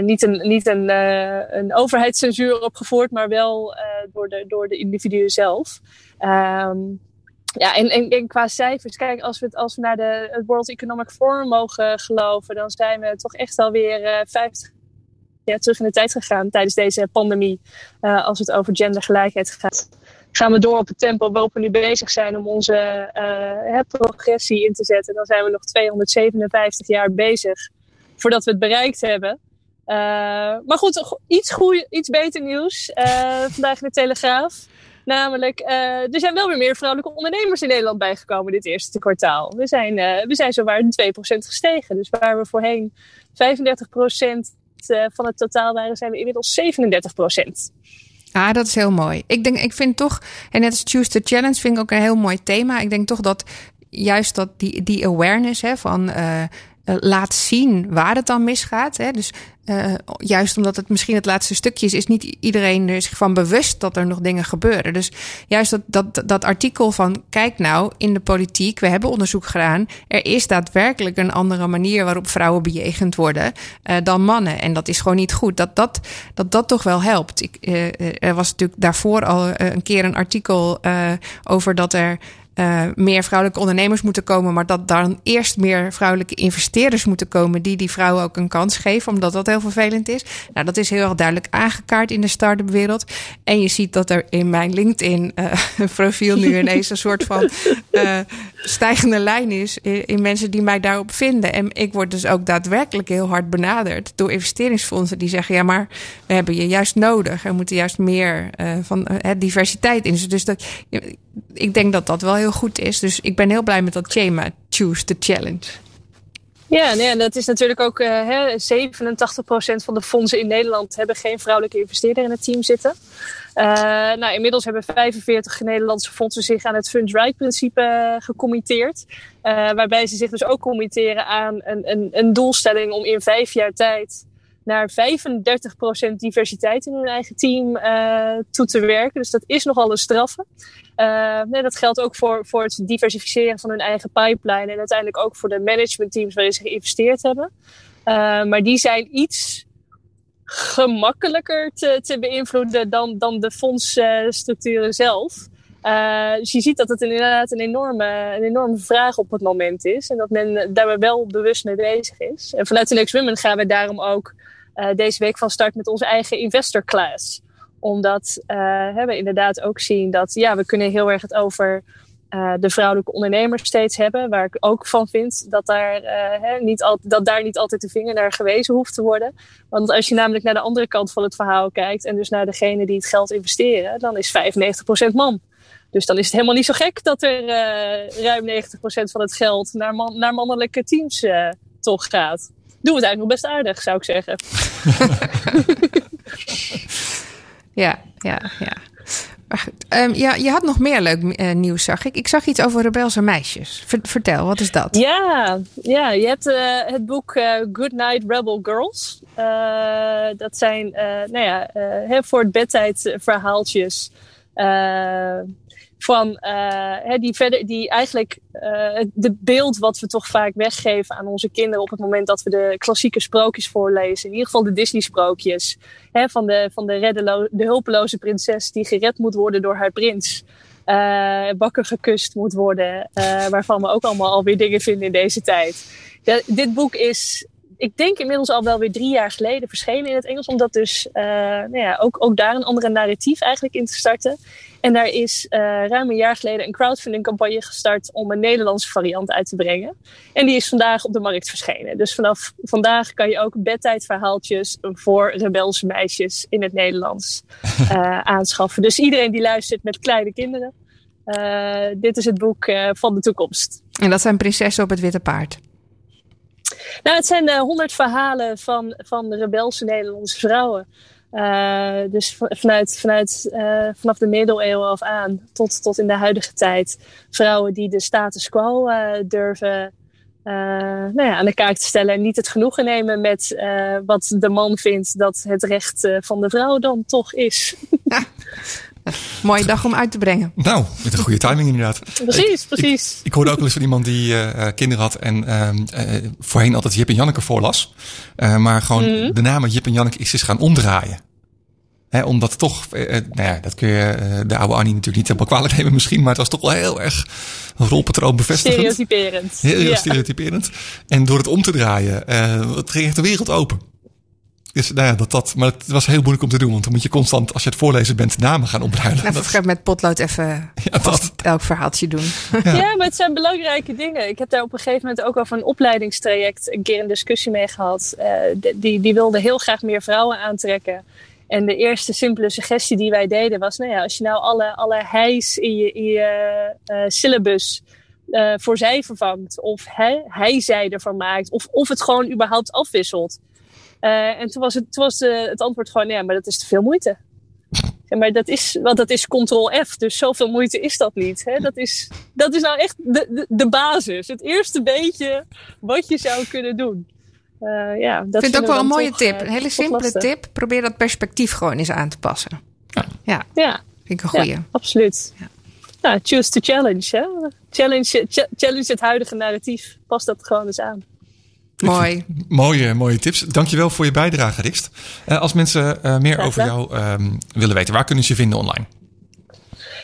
niet een, niet een, een overheidscensuur opgevoerd, maar wel door, de, door de individuen zelf. Um, ja, en, en, qua cijfers, kijk, als we, het, als we naar de, het World Economic Forum mogen geloven, dan zijn we toch echt alweer 50 ja, terug in de tijd gegaan tijdens deze pandemie. Uh, als het over gendergelijkheid gaat. Gaan we door op het tempo waarop we nu bezig zijn om onze uh, progressie in te zetten. Dan zijn we nog 257 jaar bezig voordat we het bereikt hebben. Uh, maar goed, iets, goeie, iets beter nieuws. vandaag in de Telegraaf. Namelijk, er zijn wel weer meer vrouwelijke ondernemers in Nederland bijgekomen dit eerste kwartaal. We zijn, we zijn zowaar 2% gestegen. Dus waar we voorheen 35% uh, van het totaal waren, zijn we inmiddels 37 procent. Ah, dat is heel mooi. Ik denk, ik vind toch, en net als Choose the Challenge vind ik ook een heel mooi thema. Ik denk toch dat juist dat die, die awareness hè, van laat zien waar het dan misgaat. Hè? Dus uh, juist omdat het misschien het laatste stukje is, is niet iedereen er zich van bewust dat er nog dingen gebeuren. Dus juist dat, dat, dat artikel van kijk nou in de politiek, we hebben onderzoek gedaan. Er is daadwerkelijk een andere manier waarop vrouwen bejegend worden uh, dan mannen. En dat is gewoon niet goed. Dat dat, dat, dat toch wel helpt. Ik, uh, er was natuurlijk daarvoor al een keer een artikel over dat er uh, meer vrouwelijke ondernemers moeten komen, maar dat dan eerst meer vrouwelijke investeerders moeten komen die die vrouwen ook een kans geven, omdat dat heel vervelend is. Nou, dat is heel erg duidelijk aangekaart in de start-up wereld. En je ziet dat er in mijn LinkedIn uh, profiel nu ineens een soort van uh, stijgende lijn is in, in, mensen die mij daarop vinden. En ik word dus ook daadwerkelijk heel hard benaderd door investeringsfondsen die zeggen: ja, maar we hebben je juist nodig. Er moeten juist meer van diversiteit in. Dus dat, ik denk dat dat wel heel goed is. Dus ik ben heel blij met dat thema Choose the Challenge. Ja, nee, dat is natuurlijk ook uh, hè, 87% van de fondsen in Nederland hebben geen vrouwelijke investeerder in het team zitten. Uh, nou, inmiddels hebben 45 Nederlandse fondsen zich aan het Fund Right principe uh, gecommitteerd. waarbij ze zich dus ook committeren aan een, een, een doelstelling om in vijf jaar tijd naar 35% diversiteit in hun eigen team uh, toe te werken. Dus dat is nogal een straffe. Uh, nee, dat geldt ook voor, voor het diversificeren van hun eigen pipeline en uiteindelijk ook voor de managementteams waarin ze geïnvesteerd hebben. Uh, maar die zijn iets gemakkelijker te, te beïnvloeden dan, dan de fondsstructuren zelf. Dus je ziet dat het inderdaad een enorme, een enorme vraag op het moment is. En dat men daar wel bewust mee bezig is. En vanuit de Next Women gaan we daarom ook deze week van start met onze eigen investor class. Omdat uh, we inderdaad ook zien dat ja, we kunnen heel erg het over de vrouwelijke ondernemers steeds hebben. Waar ik ook van vind dat daar, niet dat daar niet altijd de vinger naar gewezen hoeft te worden. Want als je namelijk naar de andere kant van het verhaal kijkt. En dus naar degene die het geld investeren. Dan is 95% man. Dus dan is het helemaal niet zo gek dat er ruim 90% van het geld naar, man, naar mannelijke teams toch gaat. Doe het eigenlijk nog best aardig, zou ik zeggen. ja, ja, ja. Um, ja, je had nog meer leuk uh, nieuws, zag ik. Ik zag iets over rebelse meisjes. Vertel, wat is dat? Ja, ja je hebt uh, het boek uh, Good Night Rebel Girls. dat zijn, nou ja, voor het bedtijd verhaaltjes van uh, die, verder, die eigenlijk uh, de beeld wat we toch vaak weggeven aan onze kinderen op het moment dat we de klassieke sprookjes voorlezen. In ieder geval de Disney sprookjes. Hè, van de, van de, de hulpeloze prinses die gered moet worden door haar prins. Uh, gekust moet worden. waarvan we ook allemaal alweer dingen vinden in deze tijd. Dit boek is ik denk inmiddels al wel weer drie jaar geleden verschenen in het Engels. Om dat dus uh, nou ja, ook, ook daar een andere narratief eigenlijk in te starten. En daar is uh, ruim een jaar geleden een crowdfunding campagne gestart om een Nederlandse variant uit te brengen. En die is vandaag op de markt verschenen. Dus vanaf vandaag kan je ook bedtijdverhaaltjes voor rebelse meisjes in het Nederlands uh, aanschaffen. Dus iedereen die luistert met kleine kinderen. dit is het boek van de toekomst. En dat zijn prinsessen op het witte paard. Nou, het zijn honderd uh, verhalen van, van de rebelse Nederlandse vrouwen. Uh, dus vanuit, vanuit, uh, vanaf de middeleeuwen af aan tot, tot in de huidige tijd. Vrouwen die de status quo durven nou ja, aan de kaak te stellen. En niet het genoegen nemen met wat de man vindt dat het recht van de vrouw dan toch is. Mooie dag om uit te brengen. Nou, met een goede timing inderdaad. Precies, precies. Ik, ik, hoorde ook wel eens van iemand die uh, kinderen had en uh, voorheen altijd Jip en Janneke voorlas. maar gewoon mm -hmm. de namen Jip en Janneke is eens gaan omdraaien. He, omdat toch, nou ja, dat kun je de oude Annie natuurlijk niet helemaal kwalijk nemen misschien, maar het was toch wel heel erg rolpatroon bevestigend. Stereotyperend. Heel, heel ja. stereotyperend. En door het om te draaien, het ging echt de wereld open. Dus nou ja, dat, dat, maar het was heel moeilijk om te doen. Want dan moet je constant, als je het voorlezen bent, namen gaan opruimen. Even dat... met potlood even ja, dat... elk verhaaltje doen. Ja. ja. maar het zijn belangrijke dingen. Ik heb daar op een gegeven moment ook over een opleidingstraject een keer een discussie mee gehad. Uh, die, die wilde heel graag meer vrouwen aantrekken. En de eerste simpele suggestie die wij deden was: nou ja, als je nou alle, alle hijs in je, in je uh, syllabus uh, voor zij vervangt, of hij, hij zij ervan maakt, of, of het gewoon überhaupt afwisselt. Uh, en toen was, het, toen was de, het antwoord gewoon: ja, maar dat is te veel moeite. Ja, maar dat is, want dat is Ctrl-F, dus zoveel moeite is dat niet. Hè? Dat, is, dat is nou echt de, de, de basis. Het eerste beetje wat je zou kunnen doen. Uh, ja, dat ik vind het ook wel een mooie toch, tip. Een hele simpele tip. Probeer dat perspectief gewoon eens aan te passen. Ja, ja. ja. vind ik een goeie. Ja, absoluut. Ja. Nou, choose to challenge. Hè? Challenge, challenge het huidige narratief. Pas dat gewoon eens aan. Mooi. mooie, mooie tips. Dankjewel voor je bijdrage, Rikst. Uh, als mensen uh, meer over jou um, willen weten, waar kunnen ze je vinden online?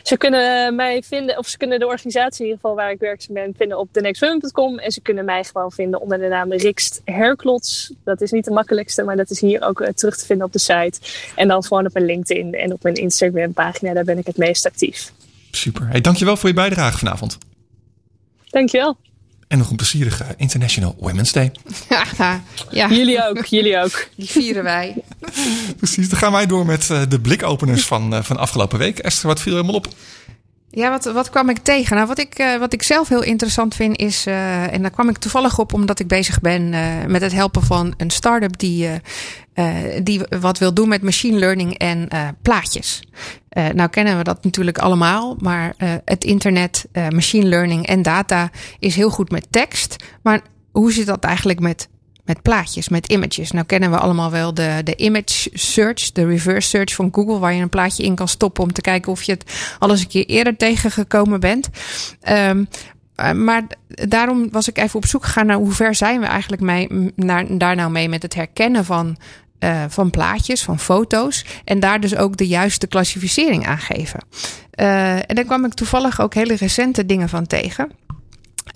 Ze kunnen mij vinden, of ze kunnen de organisatie in ieder geval waar ik werkzaam ben, vinden op thenextwomen.com. En ze kunnen mij gewoon vinden onder de naam Rikst Herklots. Dat is niet de makkelijkste, maar dat is hier ook uh, terug te vinden op de site. En dan gewoon op mijn LinkedIn en op mijn Instagram pagina. Daar ben ik het meest actief. Super. Hey, dankjewel voor je bijdrage vanavond. Dankjewel. En nog een plezierige International Women's Day. Ja, ja. Jullie ook, jullie ook. Die vieren wij. Precies, dan gaan wij door met de blikopeners van, van afgelopen week. Esther, wat viel helemaal op? Ja, wat, wat kwam ik tegen? Nou, wat ik, uh, wat ik zelf heel interessant vind is, uh, en daar kwam ik toevallig op omdat ik bezig ben uh, met het helpen van een start-up die, die wat wil doen met machine learning en plaatjes. Nou kennen we dat natuurlijk allemaal, maar het internet, machine learning en data is heel goed met tekst. Maar hoe zit dat eigenlijk met met plaatjes, met images. Nou kennen we allemaal wel de, de image search, de reverse search van Google, waar je een plaatje in kan stoppen om te kijken of je het al eens een keer eerder tegengekomen bent. Um, maar daarom was ik even op zoek gegaan naar hoe ver zijn we eigenlijk mee, naar, daar nou mee met het herkennen van eh, van plaatjes, van foto's. En daar dus ook de juiste klassificering aan geven. Uh, en daar kwam ik toevallig ook hele recente dingen van tegen.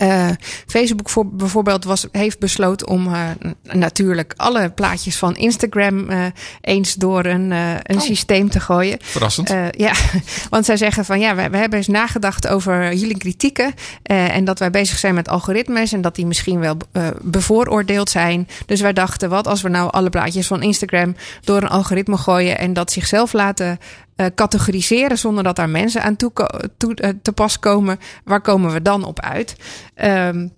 Uh, Facebook voor, bijvoorbeeld was, heeft besloten om uh, natuurlijk alle plaatjes van Instagram uh, eens door een, een oh. systeem te gooien. Verrassend. ja, want zij zeggen van ja, we, we hebben eens nagedacht over jullie kritieken. en dat wij bezig zijn met algoritmes en dat die misschien wel bevooroordeeld zijn. Dus wij dachten, wat als we nou alle plaatjes van Instagram door een algoritme gooien en dat zichzelf laten uh, categoriseren zonder dat daar mensen aan toe, uh, te pas komen. Waar komen we dan op uit? Um,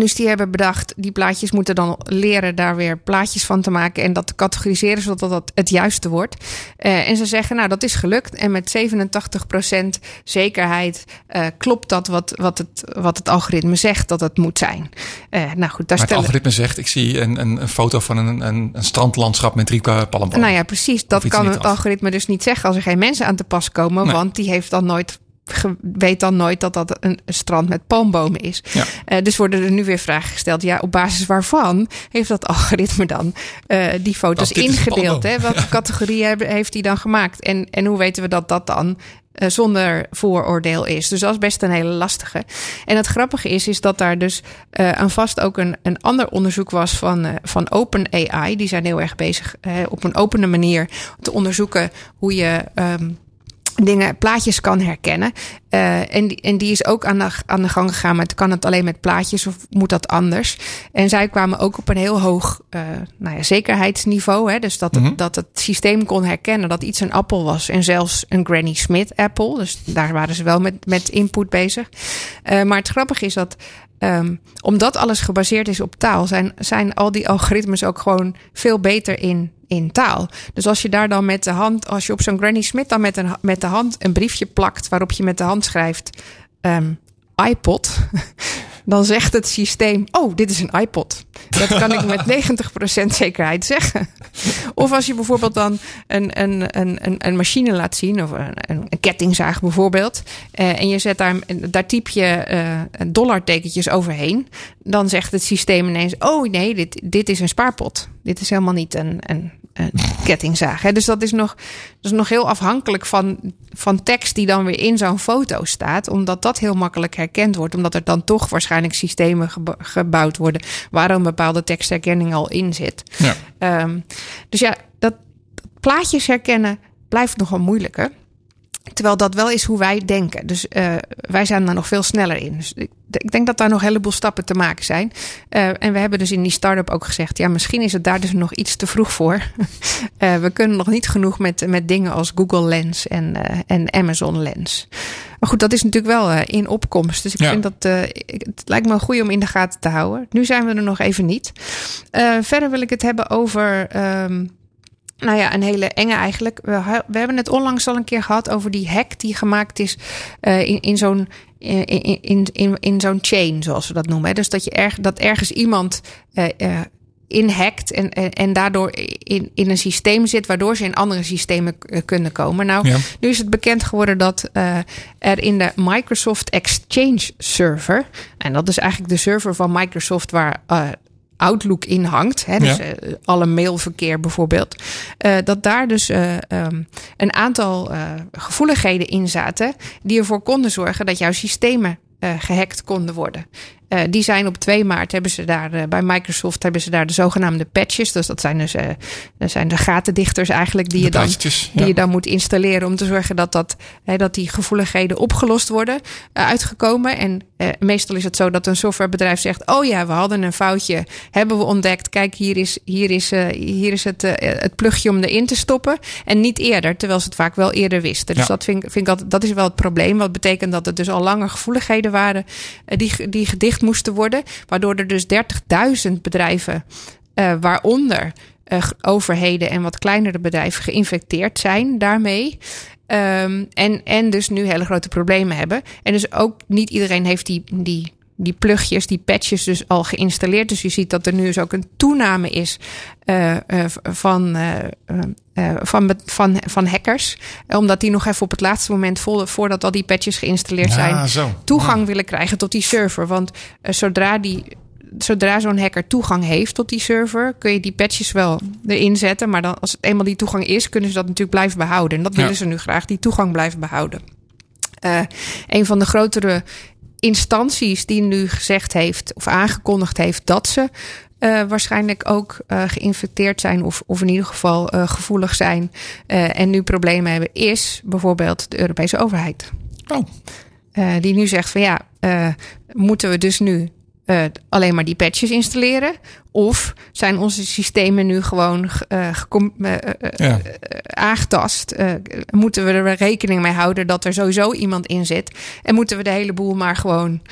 dus die hebben bedacht, die plaatjes moeten dan leren daar weer plaatjes van te maken en dat te categoriseren zodat dat het juiste wordt. Uh, en ze zeggen, nou dat is gelukt en met 87% zekerheid uh, klopt dat wat, wat, het, wat het algoritme zegt dat het moet zijn. Uh, nou goed, daar maar het algoritme zegt, ik zie een, een, een foto van een, een, een strandlandschap met drie palmbomen. Nou ja, precies. Dat kan het algoritme dus niet zeggen als er geen mensen aan te pas komen, nee. want die heeft dan nooit weet dan nooit dat dat een strand met palmbomen is. Ja. Uh, dus worden er nu weer vragen gesteld. Ja, op basis waarvan heeft dat algoritme dan uh, die foto's ingedeeld? Hè? Welke ja. categorieën heeft hij dan gemaakt? En, en hoe weten we dat dat dan uh, zonder vooroordeel is. Dus dat is best een hele lastige. En het grappige is, is dat daar dus uh, aan vast ook een, een ander onderzoek was van, uh, van OpenAI. Die zijn heel erg bezig op een opene manier te onderzoeken hoe je um, dingen, plaatjes kan herkennen. Uh, en, die, en die is ook aan de, aan de gang gegaan met kan het alleen met plaatjes of moet dat anders? En zij kwamen ook op een heel hoog uh, nou ja, zekerheidsniveau. Hè? Dus dat, mm -hmm. het, dat het systeem kon herkennen dat iets een appel was en zelfs een Granny Smith apple. Dus daar waren ze wel met, met input bezig. Uh, maar het grappige is dat Um, omdat alles gebaseerd is op taal, zijn, zijn al die algoritmes ook gewoon veel beter in, in taal. Dus als je daar dan met de hand, als je op zo'n Granny Smith dan met, een, met de hand een briefje plakt waarop je met de hand schrijft um, iPod, dan zegt het systeem: Oh, dit is een iPod. Dat kan ik met 90% zekerheid zeggen. Of als je bijvoorbeeld dan een, een, een, een machine laat zien, of een, een kettingzaag bijvoorbeeld, eh, en je zet daar, daar typ je uh, dollartekentjes overheen, dan zegt het systeem ineens: Oh nee, dit, dit is een spaarpot. Dit is helemaal niet een, een kettingzaag. Hè? Dus dat is, nog, dat is nog heel afhankelijk van, van tekst die dan weer in zo'n foto staat. Omdat dat heel makkelijk herkend wordt. Omdat er dan toch waarschijnlijk systemen gebouwd worden waar een bepaalde tekstherkenning al in zit. Ja. Um, dus ja, dat plaatjes herkennen blijft nogal moeilijker. Terwijl dat wel is hoe wij denken. Dus uh, wij zijn daar nog veel sneller in. Dus ik, ik, denk dat daar nog een heleboel stappen te maken zijn. Uh, en we hebben dus in die start-up ook gezegd: ja, misschien is het daar dus nog iets te vroeg voor. uh, we kunnen nog niet genoeg met, met dingen als Google Lens en, en Amazon Lens. Maar goed, dat is natuurlijk wel in opkomst. Dus ik ja. vind dat het lijkt me goed om in de gaten te houden. Nu zijn we er nog even niet. verder wil ik het hebben over. Um, nou ja, een hele enge eigenlijk. We, we, hebben het onlangs al een keer gehad over die hack die gemaakt is uh, in, in zo'n in, in, in, in zo'n chain, zoals we dat noemen. Dus dat je erg, dat ergens iemand uh, uh, inhackt en, en, en, daardoor in, in een systeem zit, waardoor ze in andere systemen kunnen komen. Nou, ja. nu is het bekend geworden dat uh, er in de Microsoft Exchange server, en dat is eigenlijk de server van Microsoft waar uh, Outlook in hangt. Hè, dus ja. uh, alle mailverkeer bijvoorbeeld. Uh, dat daar dus uh, um, een aantal gevoeligheden in zaten. die ervoor konden zorgen dat jouw systemen gehackt konden worden. Uh, die zijn op 2 maart hebben ze daar uh, bij Microsoft hebben ze daar de zogenaamde patches. Dus dat zijn dus uh, dat zijn de gatendichters eigenlijk die, je dan, die ja. je dan moet installeren om te zorgen dat, dat, dat die gevoeligheden opgelost worden uitgekomen. En meestal is het zo dat een softwarebedrijf zegt: Oh ja, we hadden een foutje, hebben we ontdekt. Kijk, hier is, hier is, hier is het, het plugje om erin te stoppen. En niet eerder, terwijl ze het vaak wel eerder wisten. Dus ja. dat vind, vind ik altijd, dat is wel het probleem. Wat betekent dat het dus al langer gevoeligheden waren die, die gedicht moesten worden. Waardoor er dus 30.000 bedrijven, uh, waaronder uh, overheden en wat kleinere bedrijven, geïnfecteerd zijn daarmee. Um, en, en dus nu hele grote problemen hebben. En dus ook niet iedereen heeft die, die die plugjes, die patches dus al geïnstalleerd. Dus je ziet dat er nu dus ook een toename is uh, uh, van, uh, van, van, van hackers. Omdat die nog even op het laatste moment, voordat al die patches geïnstalleerd ja, zijn, zo. toegang ja. willen krijgen tot die server. Want zodra die zodra zo'n hacker toegang heeft tot die server, kun je die patches wel erin zetten. Maar dan, als het eenmaal die toegang is, kunnen ze dat natuurlijk blijven behouden. En dat willen ze nu graag, die toegang blijven behouden. Eh, een van de grotere instanties die nu gezegd heeft of aangekondigd heeft dat ze eh, waarschijnlijk ook eh, geïnfecteerd zijn of, of in ieder geval eh, gevoelig zijn en nu problemen hebben, is bijvoorbeeld de Europese overheid. Oh, die nu zegt van ja, moeten we dus nu eh, alleen maar die patches installeren? Of zijn onze systemen nu gewoon ja. aangetast? Moeten we er rekening mee houden dat er sowieso iemand in zit? En moeten we de hele boel maar gewoon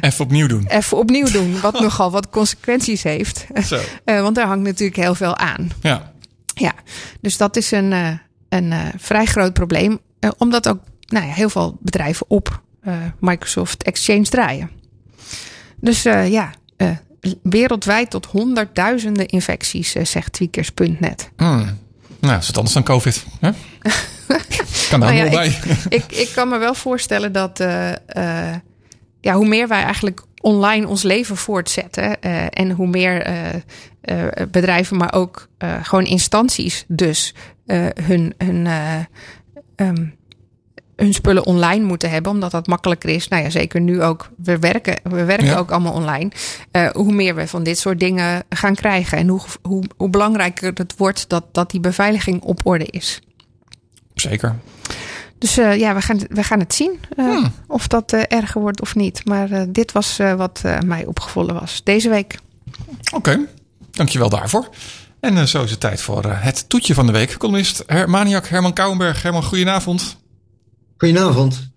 Even opnieuw doen. even opnieuw doen? Wat nogal wat consequenties heeft. Zo. Want daar hangt natuurlijk heel veel aan. Ja. Ja, dus dat is een, een vrij groot probleem. omdat ook nou ja, heel veel bedrijven op Microsoft Exchange draaien. Dus eh, ja, eh, wereldwijd tot honderdduizenden infecties, eh, zegt tweakers.net. Hmm. Nou, is het anders dan COVID? Hè? kan daar Nou ja, wel bij. ik, ik kan me wel voorstellen dat ja, hoe meer wij eigenlijk online ons leven voortzetten en hoe meer bedrijven, maar ook gewoon instanties, dus hun, hun, eh, ehm, hun spullen online moeten hebben, omdat dat makkelijker is. Nou ja, zeker nu ook. We werken, we werken Ja. ook allemaal online. Eh, hoe meer we van dit soort dingen gaan krijgen en hoe, hoe, hoe belangrijker het wordt dat, dat die beveiliging op orde is. Zeker. Dus eh, ja, we gaan, we gaan het zien eh, Hmm. of dat erger wordt of niet. Maar dit was wat mij opgevallen was deze week. Oké, dankjewel daarvoor. En zo is het tijd voor het toetje van de week. Columnist Hermaniak Herman Kouwenberg. Herman, goedenavond. Goedenavond.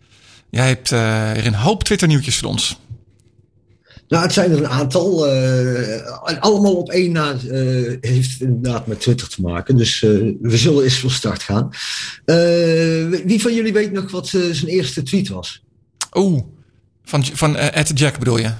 Jij hebt eh weer een hoop Twitter-nieuwtjes voor ons. Nou, het zijn er een aantal. en allemaal op één na eh, heeft inderdaad met Twitter te maken. Dus we zullen eens van start gaan. Wie van jullie weet nog wat zijn eerste tweet was? Oeh, van, van Ed Jack bedoel je?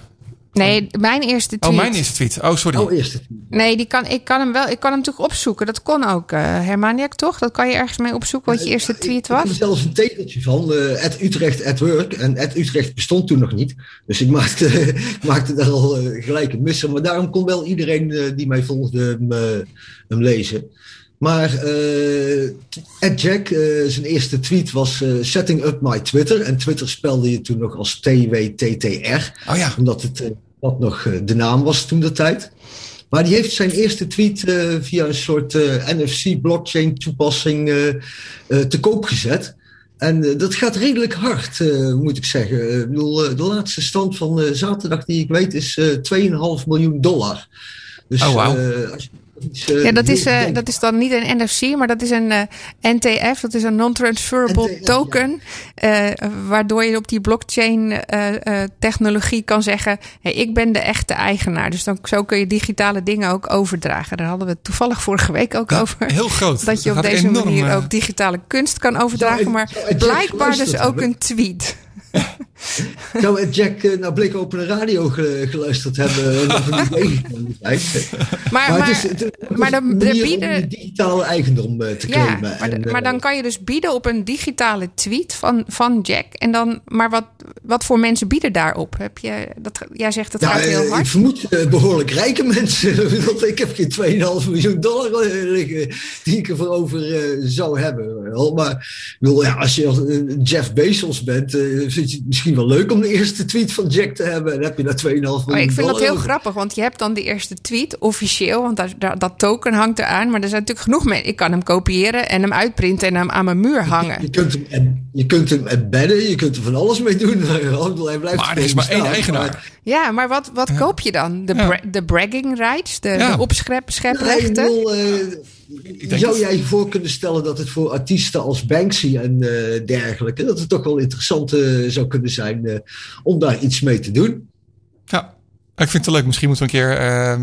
Nee, mijn eerste tweet. Oh, mijn eerste tweet. Oh, sorry. Oh, eerste tweet. Nee, die kan, ik kan hem wel. Ik kan hem natuurlijk opzoeken. Dat kon ook, eh Hermaniak, toch? Dat kan je ergens mee opzoeken wat je eerste tweet Ik heb er was. zelfs een tegeltje van. eh at Utrecht at work. En at Utrecht bestond toen nog niet. Dus ik maakte, maakte daar al eh, gelijk een missen. Maar daarom kon wel iedereen eh, die mij volgde hem, eh, hem lezen. Maar eh at Jack, zijn eerste tweet was eh, setting up my Twitter. En Twitter spelde je toen nog als TWTTR. Oh ja. Omdat het eh, wat nog eh, de naam was toen de tijd. Maar die heeft zijn eerste tweet eh, via een soort eh, NFC-blockchain toepassing eh, te koop gezet. En dat gaat redelijk hard, moet ik zeggen. Ik bedoel, de laatste stand van zaterdag die ik weet is eh 2,5 miljoen dollar. Dus, Oh, als je eh, Ja, dat is, eh, dat is dan niet een NFC, maar dat is een eh, NTF. Dat is een non-transferable NTF, token. eh, waardoor je op die blockchain eh, eh, technologie kan zeggen... Hey, ik ben de echte eigenaar. Dus dan, zo kun je digitale dingen ook overdragen. Daar hadden we het toevallig vorige week ook Ja, over. heel groot. Dat je op deze enorm, manier ook digitale kunst kan overdragen. Maar blijkbaar dus ook hebben? een tweet. Zou eh, Jack eh, naar Blik Open Radio ge- geluisterd hebben en of niet meegekomen zijn? Maar, Maar, maar, het is, het maar de manier bieden- digitale eigendom eh, te Ja, claimen. maar, En, d- maar eh, dan kan je dus bieden op een digitale tweet van, van Jack. En dan, maar wat, wat voor mensen bieden daarop? Heb je, dat, jij zegt Nou, gaat heel eh, hard. Ik vermoed eh, behoorlijk rijke mensen. Want ik heb geen 2,5 miljoen dollar eh, liggen die ik ervoor over eh, zou hebben. Maar ik bedoel, ja, als je eh, Jeff Bezos bent, eh, het misschien wel leuk om de eerste tweet van Jack te hebben. En heb je daar 2,5 miljoen dollar Maar ik vind dat heel over. grappig, want je hebt dan de eerste tweet officieel, want daar, daar- dat token hangt eraan. Maar er zijn natuurlijk genoeg mensen. Ik kan hem kopiëren en hem uitprinten en hem aan mijn muur Je hangen. kunt, hem, en- je kunt hem embedden, je kunt er van alles mee doen. Hij blijft Maar er is maar één eigenaar. maar- Ja, maar wat, wat koop je dan? De, Ja. bra- de bragging rights, de, Ja. de opscheprechten? Nee, zou jij je voor kunnen stellen dat het voor artiesten als Banksy en eh, dergelijke, dat het toch wel interessant eh, zou kunnen zijn eh, om daar iets mee te doen? Ja, ik vind het wel leuk. Misschien moeten we een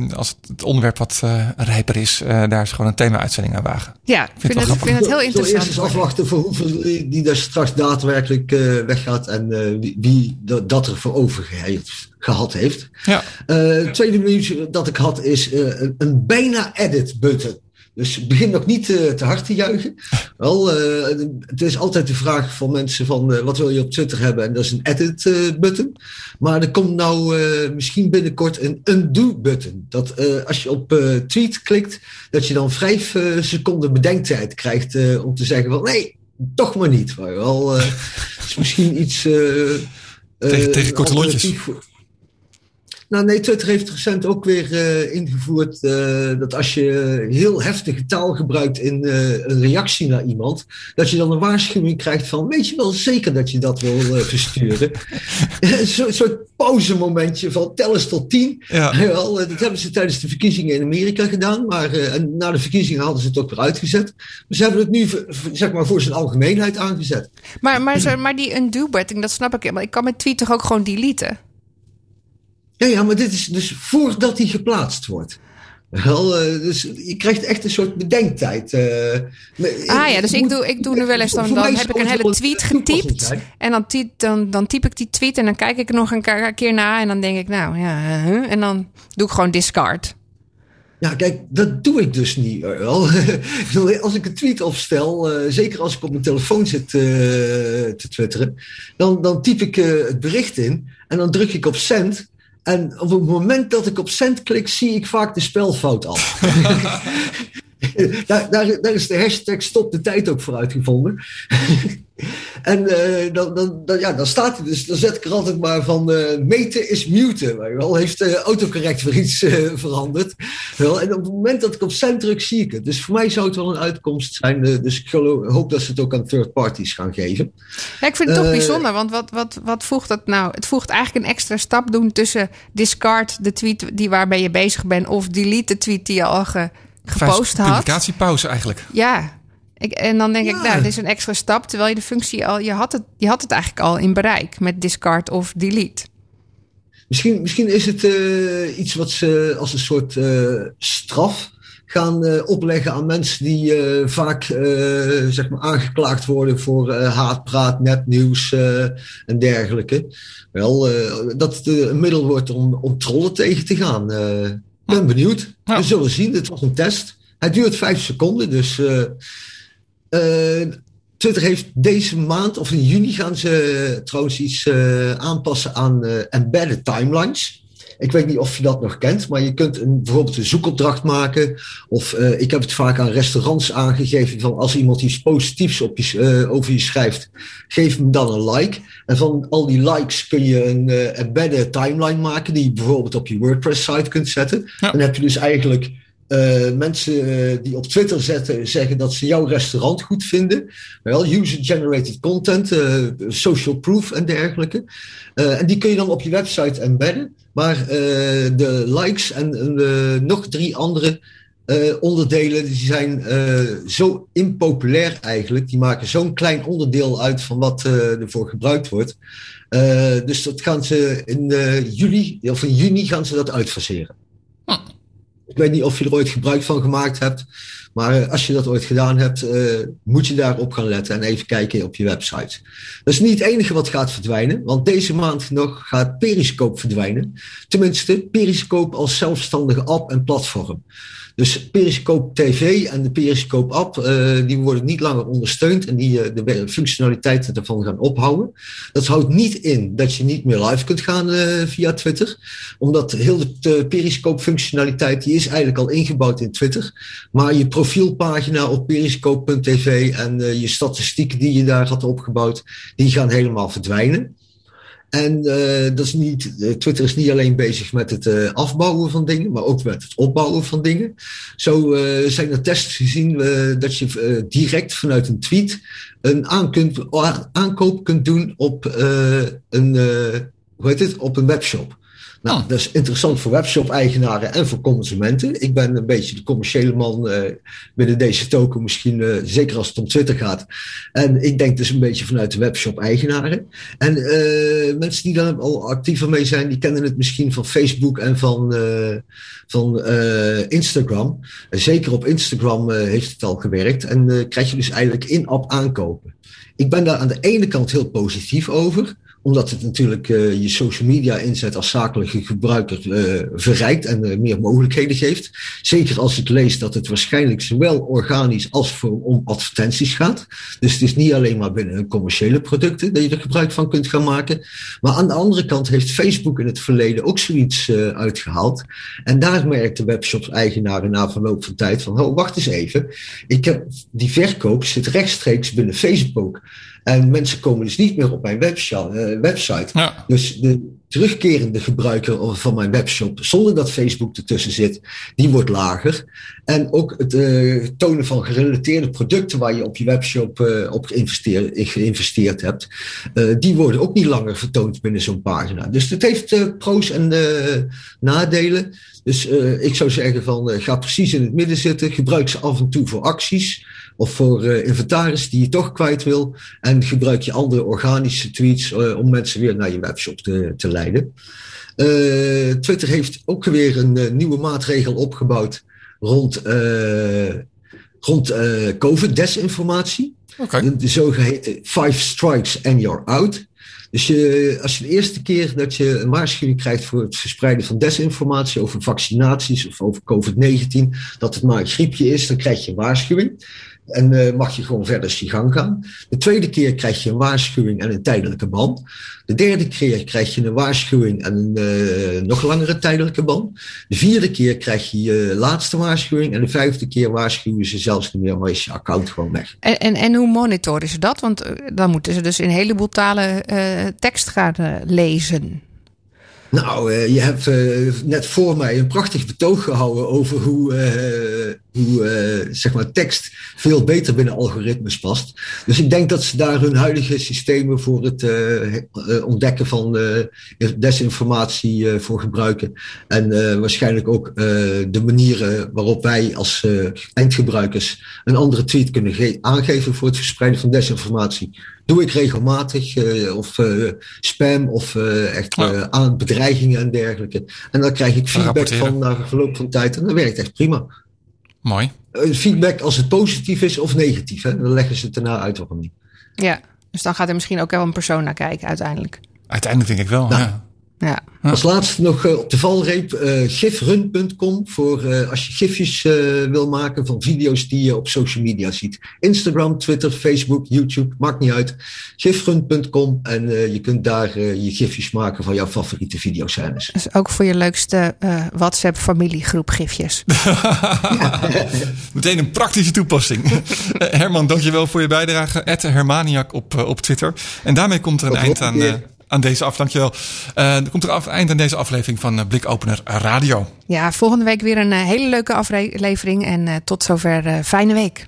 keer, als het onderwerp wat eh, rijper is, eh, daar eens gewoon een thema-uitzending aan wagen. Ja, ik vind, het, vind het heel Zullen we eerst interessant. eens afwachten voor hoeveel die daar straks daadwerkelijk eh, weggaat en eh, wie, wie dat, er voor over heeft- gehad heeft. Ja, Eh, het tweede nieuws dat ik had is eh, een, een bijna edit button. Dus begin nog niet uh, te hard te juichen. Wel, uh, het is altijd de vraag van mensen van uh, wat wil je op Twitter hebben? En dat is een edit button. Maar er komt nou misschien binnenkort een undo button. Dat als je op tweet klikt, dat je dan vijf seconden bedenktijd krijgt om te zeggen van nee, toch maar niet. Maar wel, is misschien iets... tegen, tegen korte lontjes. Nou nee, Twitter heeft recent ook weer uh, ingevoerd uh, dat als je heel heftige taal gebruikt in uh, een reactie naar iemand, dat je dan een waarschuwing krijgt van weet je wel zeker dat je dat wil versturen. Zo'n soort pauzemomentje van tel eens tot tien. Ja. Wel, dat hebben ze tijdens de verkiezingen in Amerika gedaan, maar en na de verkiezingen hadden ze het ook weer uitgezet. Dus ze hebben het nu zeg maar voor zijn algemeenheid aangezet. Maar, maar, maar die undo-button, dat snap ik. Maar ik kan mijn tweet toch ook gewoon deleten? Ja, ja, maar dit is dus voordat hij geplaatst wordt. Wel, uh, dus je krijgt echt een soort bedenktijd. Uh, ah ja, dus ik doe, ik doe nu wel eens dan, dan heb ik een hele tweet getypt. En dan, typ, dan, dan typ ik die tweet en dan kijk ik er nog een keer na. En dan denk ik, nou ja, en dan doe ik gewoon discard. Ja, kijk, dat doe ik dus niet. Wel. als ik een tweet opstel, zeker als ik op mijn telefoon zit te twitteren, dan, dan typ ik het bericht in en dan druk ik op send. En op het moment dat ik op send klik, zie ik vaak de spelfout al. daar, daar, daar, is de hashtag stop de tijd ook voor uitgevonden. En uh, dan, dan, dan, ja, dan staat hij dus, dan zet ik er altijd maar van uh, meten is muten. Wel, heeft uh, autocorrect weer iets veranderd. Wel, en op het moment dat ik op druk, zie ik het. Dus voor mij zou het wel een uitkomst zijn. dus ik hoop dat ze het ook aan third parties gaan geven. Ja, ik vind het toch bijzonder, want wat, wat, wat voegt dat nou? Het voegt eigenlijk een extra stap doen tussen discard de tweet die waarbij je bezig bent of delete de tweet die je al ge gepost had. Publicatiepauze eigenlijk. Ja. Ik, en dan denk ik, nou, dit is een extra stap. Terwijl je de functie al, je had het, je had het eigenlijk al in bereik met discard of delete. Misschien, misschien is het uh, iets wat ze als een soort uh, straf gaan uh, opleggen aan mensen die vaak zeg maar aangeklaagd worden voor haatpraat, nepnieuws en dergelijke. Wel, dat het een middel wordt om, om trollen tegen te gaan ben benieuwd. We zullen zien. Het was een test. Hij duurt vijf seconden. Dus uh, Twitter heeft deze maand, of in juni, gaan ze trouwens iets uh, aanpassen aan embedded timelines. Ik weet niet of je dat nog kent, maar je kunt een, bijvoorbeeld een zoekopdracht maken. Of ik heb het vaak aan restaurants aangegeven van als iemand iets positiefs op je, over je schrijft, geef hem dan een like. En van al die likes kun je een uh, embedded timeline maken die je bijvoorbeeld op je WordPress-site kunt zetten. Dan heb je dus eigenlijk uh, mensen uh, die op Twitter zetten, zeggen dat ze jouw restaurant goed vinden. Wel, user-generated content, social proof en dergelijke. en die kun je dan op je website embedden. Maar de likes en nog drie andere onderdelen die zijn zo impopulair eigenlijk. Die maken zo'n klein onderdeel uit van wat ervoor gebruikt wordt. dus dat gaan ze in juli of in juni gaan ze dat uitfaseren. Hm. Ik weet niet of je er ooit gebruik van gemaakt hebt. Maar als je dat ooit gedaan hebt, moet je daarop gaan letten en even kijken op je website. Dat is niet het enige wat gaat verdwijnen, want deze maand nog gaat Periscope verdwijnen. Tenminste, Periscope als zelfstandige app en platform. Dus Periscope TV en de Periscope app, uh, die worden niet langer ondersteund en die uh, de functionaliteiten ervan gaan ophouden. Dat houdt niet in dat je niet meer live kunt gaan uh, via Twitter, omdat heel de Periscope functionaliteit die is eigenlijk al ingebouwd in Twitter. Maar je profielpagina op periscope.tv en je statistieken die je daar had opgebouwd, die gaan helemaal verdwijnen. En uh, dat is niet, uh, Twitter is niet alleen bezig met het uh, afbouwen van dingen, maar ook met het opbouwen van dingen. Zo zijn er tests gezien dat je direct vanuit een tweet een aankoop kunt doen op een, hoe heet het, op een webshop. Nou, oh. dat is interessant voor webshop-eigenaren en voor consumenten. Ik ben een beetje de commerciële man uh, binnen deze token, misschien uh, zeker als het om Twitter gaat. En ik denk dus een beetje vanuit de webshop-eigenaren. En uh, mensen die daar al actiever mee zijn, die kennen het misschien van Facebook en van, van Instagram. Zeker op Instagram heeft het al gewerkt. En krijg je dus eigenlijk in-app aankopen. Ik ben daar aan de ene kant heel positief over omdat het natuurlijk uh, je social media inzet als zakelijke gebruiker uh, verrijkt en uh, meer mogelijkheden geeft. Zeker als het leest dat het waarschijnlijk zowel organisch als voor, om advertenties gaat. Dus het is niet alleen maar binnen commerciële producten dat je er gebruik van kunt gaan maken. Maar aan de andere kant heeft Facebook in het verleden ook zoiets uitgehaald. En daar merkte webshops-eigenaren na verloop van tijd van, oh, wacht eens even. Ik heb, die verkoop zit rechtstreeks binnen Facebook. En mensen komen dus niet meer op mijn website. Ja. Dus de terugkerende gebruiker van mijn webshop, zonder dat Facebook ertussen zit, die wordt lager. En ook het uh, tonen van gerelateerde producten waar je op je webshop uh, op geïnvesteerd hebt, uh, die worden ook niet langer vertoond binnen zo'n pagina. Dus het heeft pro's en nadelen. Dus ik zou zeggen van ga precies in het midden zitten, gebruik ze af en toe voor acties of voor uh, inventaris die je toch kwijt wil. En gebruik je andere organische tweets om mensen weer naar je webshop te, te leiden. Twitter heeft ook weer een nieuwe maatregel opgebouwd rond, rond COVID-desinformatie. Okay. De zogeheten five strikes and you're out. Dus je, als je de eerste keer dat je een waarschuwing krijgt voor het verspreiden van desinformatie over vaccinaties of over COVID-19, dat het maar een griepje is, dan krijg je een waarschuwing. En uh, mag je gewoon verder je gang gaan. De tweede keer krijg je een waarschuwing en een tijdelijke ban. De derde keer krijg je een waarschuwing en een uh, nog langere tijdelijke ban. De vierde keer krijg je je laatste waarschuwing. En de vijfde keer waarschuwen ze zelfs niet meer, maar is je account gewoon weg. En, en, en hoe monitoren ze dat? Want eh, dan moeten ze dus in een heleboel talen uh, tekst gaan lezen. Nou, je hebt net voor mij een prachtig betoog gehouden over hoe, hoe zeg maar tekst veel beter binnen algoritmes past. Dus ik denk dat ze daar hun huidige systemen voor het ontdekken van desinformatie voor gebruiken. En waarschijnlijk ook de manieren waarop wij als eindgebruikers een andere tweet kunnen aangeven voor het verspreiden van desinformatie doe ik regelmatig. Of spam of echt aan bedreigingen en dergelijke. En dan krijg ik feedback van na verloop van tijd. En dat werkt echt prima. Mooi. feedback als het positief is of negatief. Hè? Dan leggen ze het erna uit waarom niet. Ja, dus dan gaat er misschien ook wel een persoon naar kijken uiteindelijk. Uiteindelijk denk ik wel, nou, ja. Ja. Als laatste nog uh, op de valreep uh, gifrun.com voor uh, als je gifjes wil maken van video's die je op social media ziet. Instagram, Twitter, Facebook, YouTube, maakt niet uit. Gifrun.com en je kunt daar je gifjes maken van jouw favoriete videoscènes. Dus ook voor je leukste WhatsApp familiegroep gifjes. Meteen een praktische toepassing. Herman, dankjewel voor je bijdrage. Hermaniak op, op Twitter. En daarmee komt er een eind aan aan deze af. Dankjewel. Uh, er komt er af, eind aan deze aflevering van uh, Blikopener Radio. Ja, volgende week weer een uh, hele leuke aflevering. En tot zover fijne week.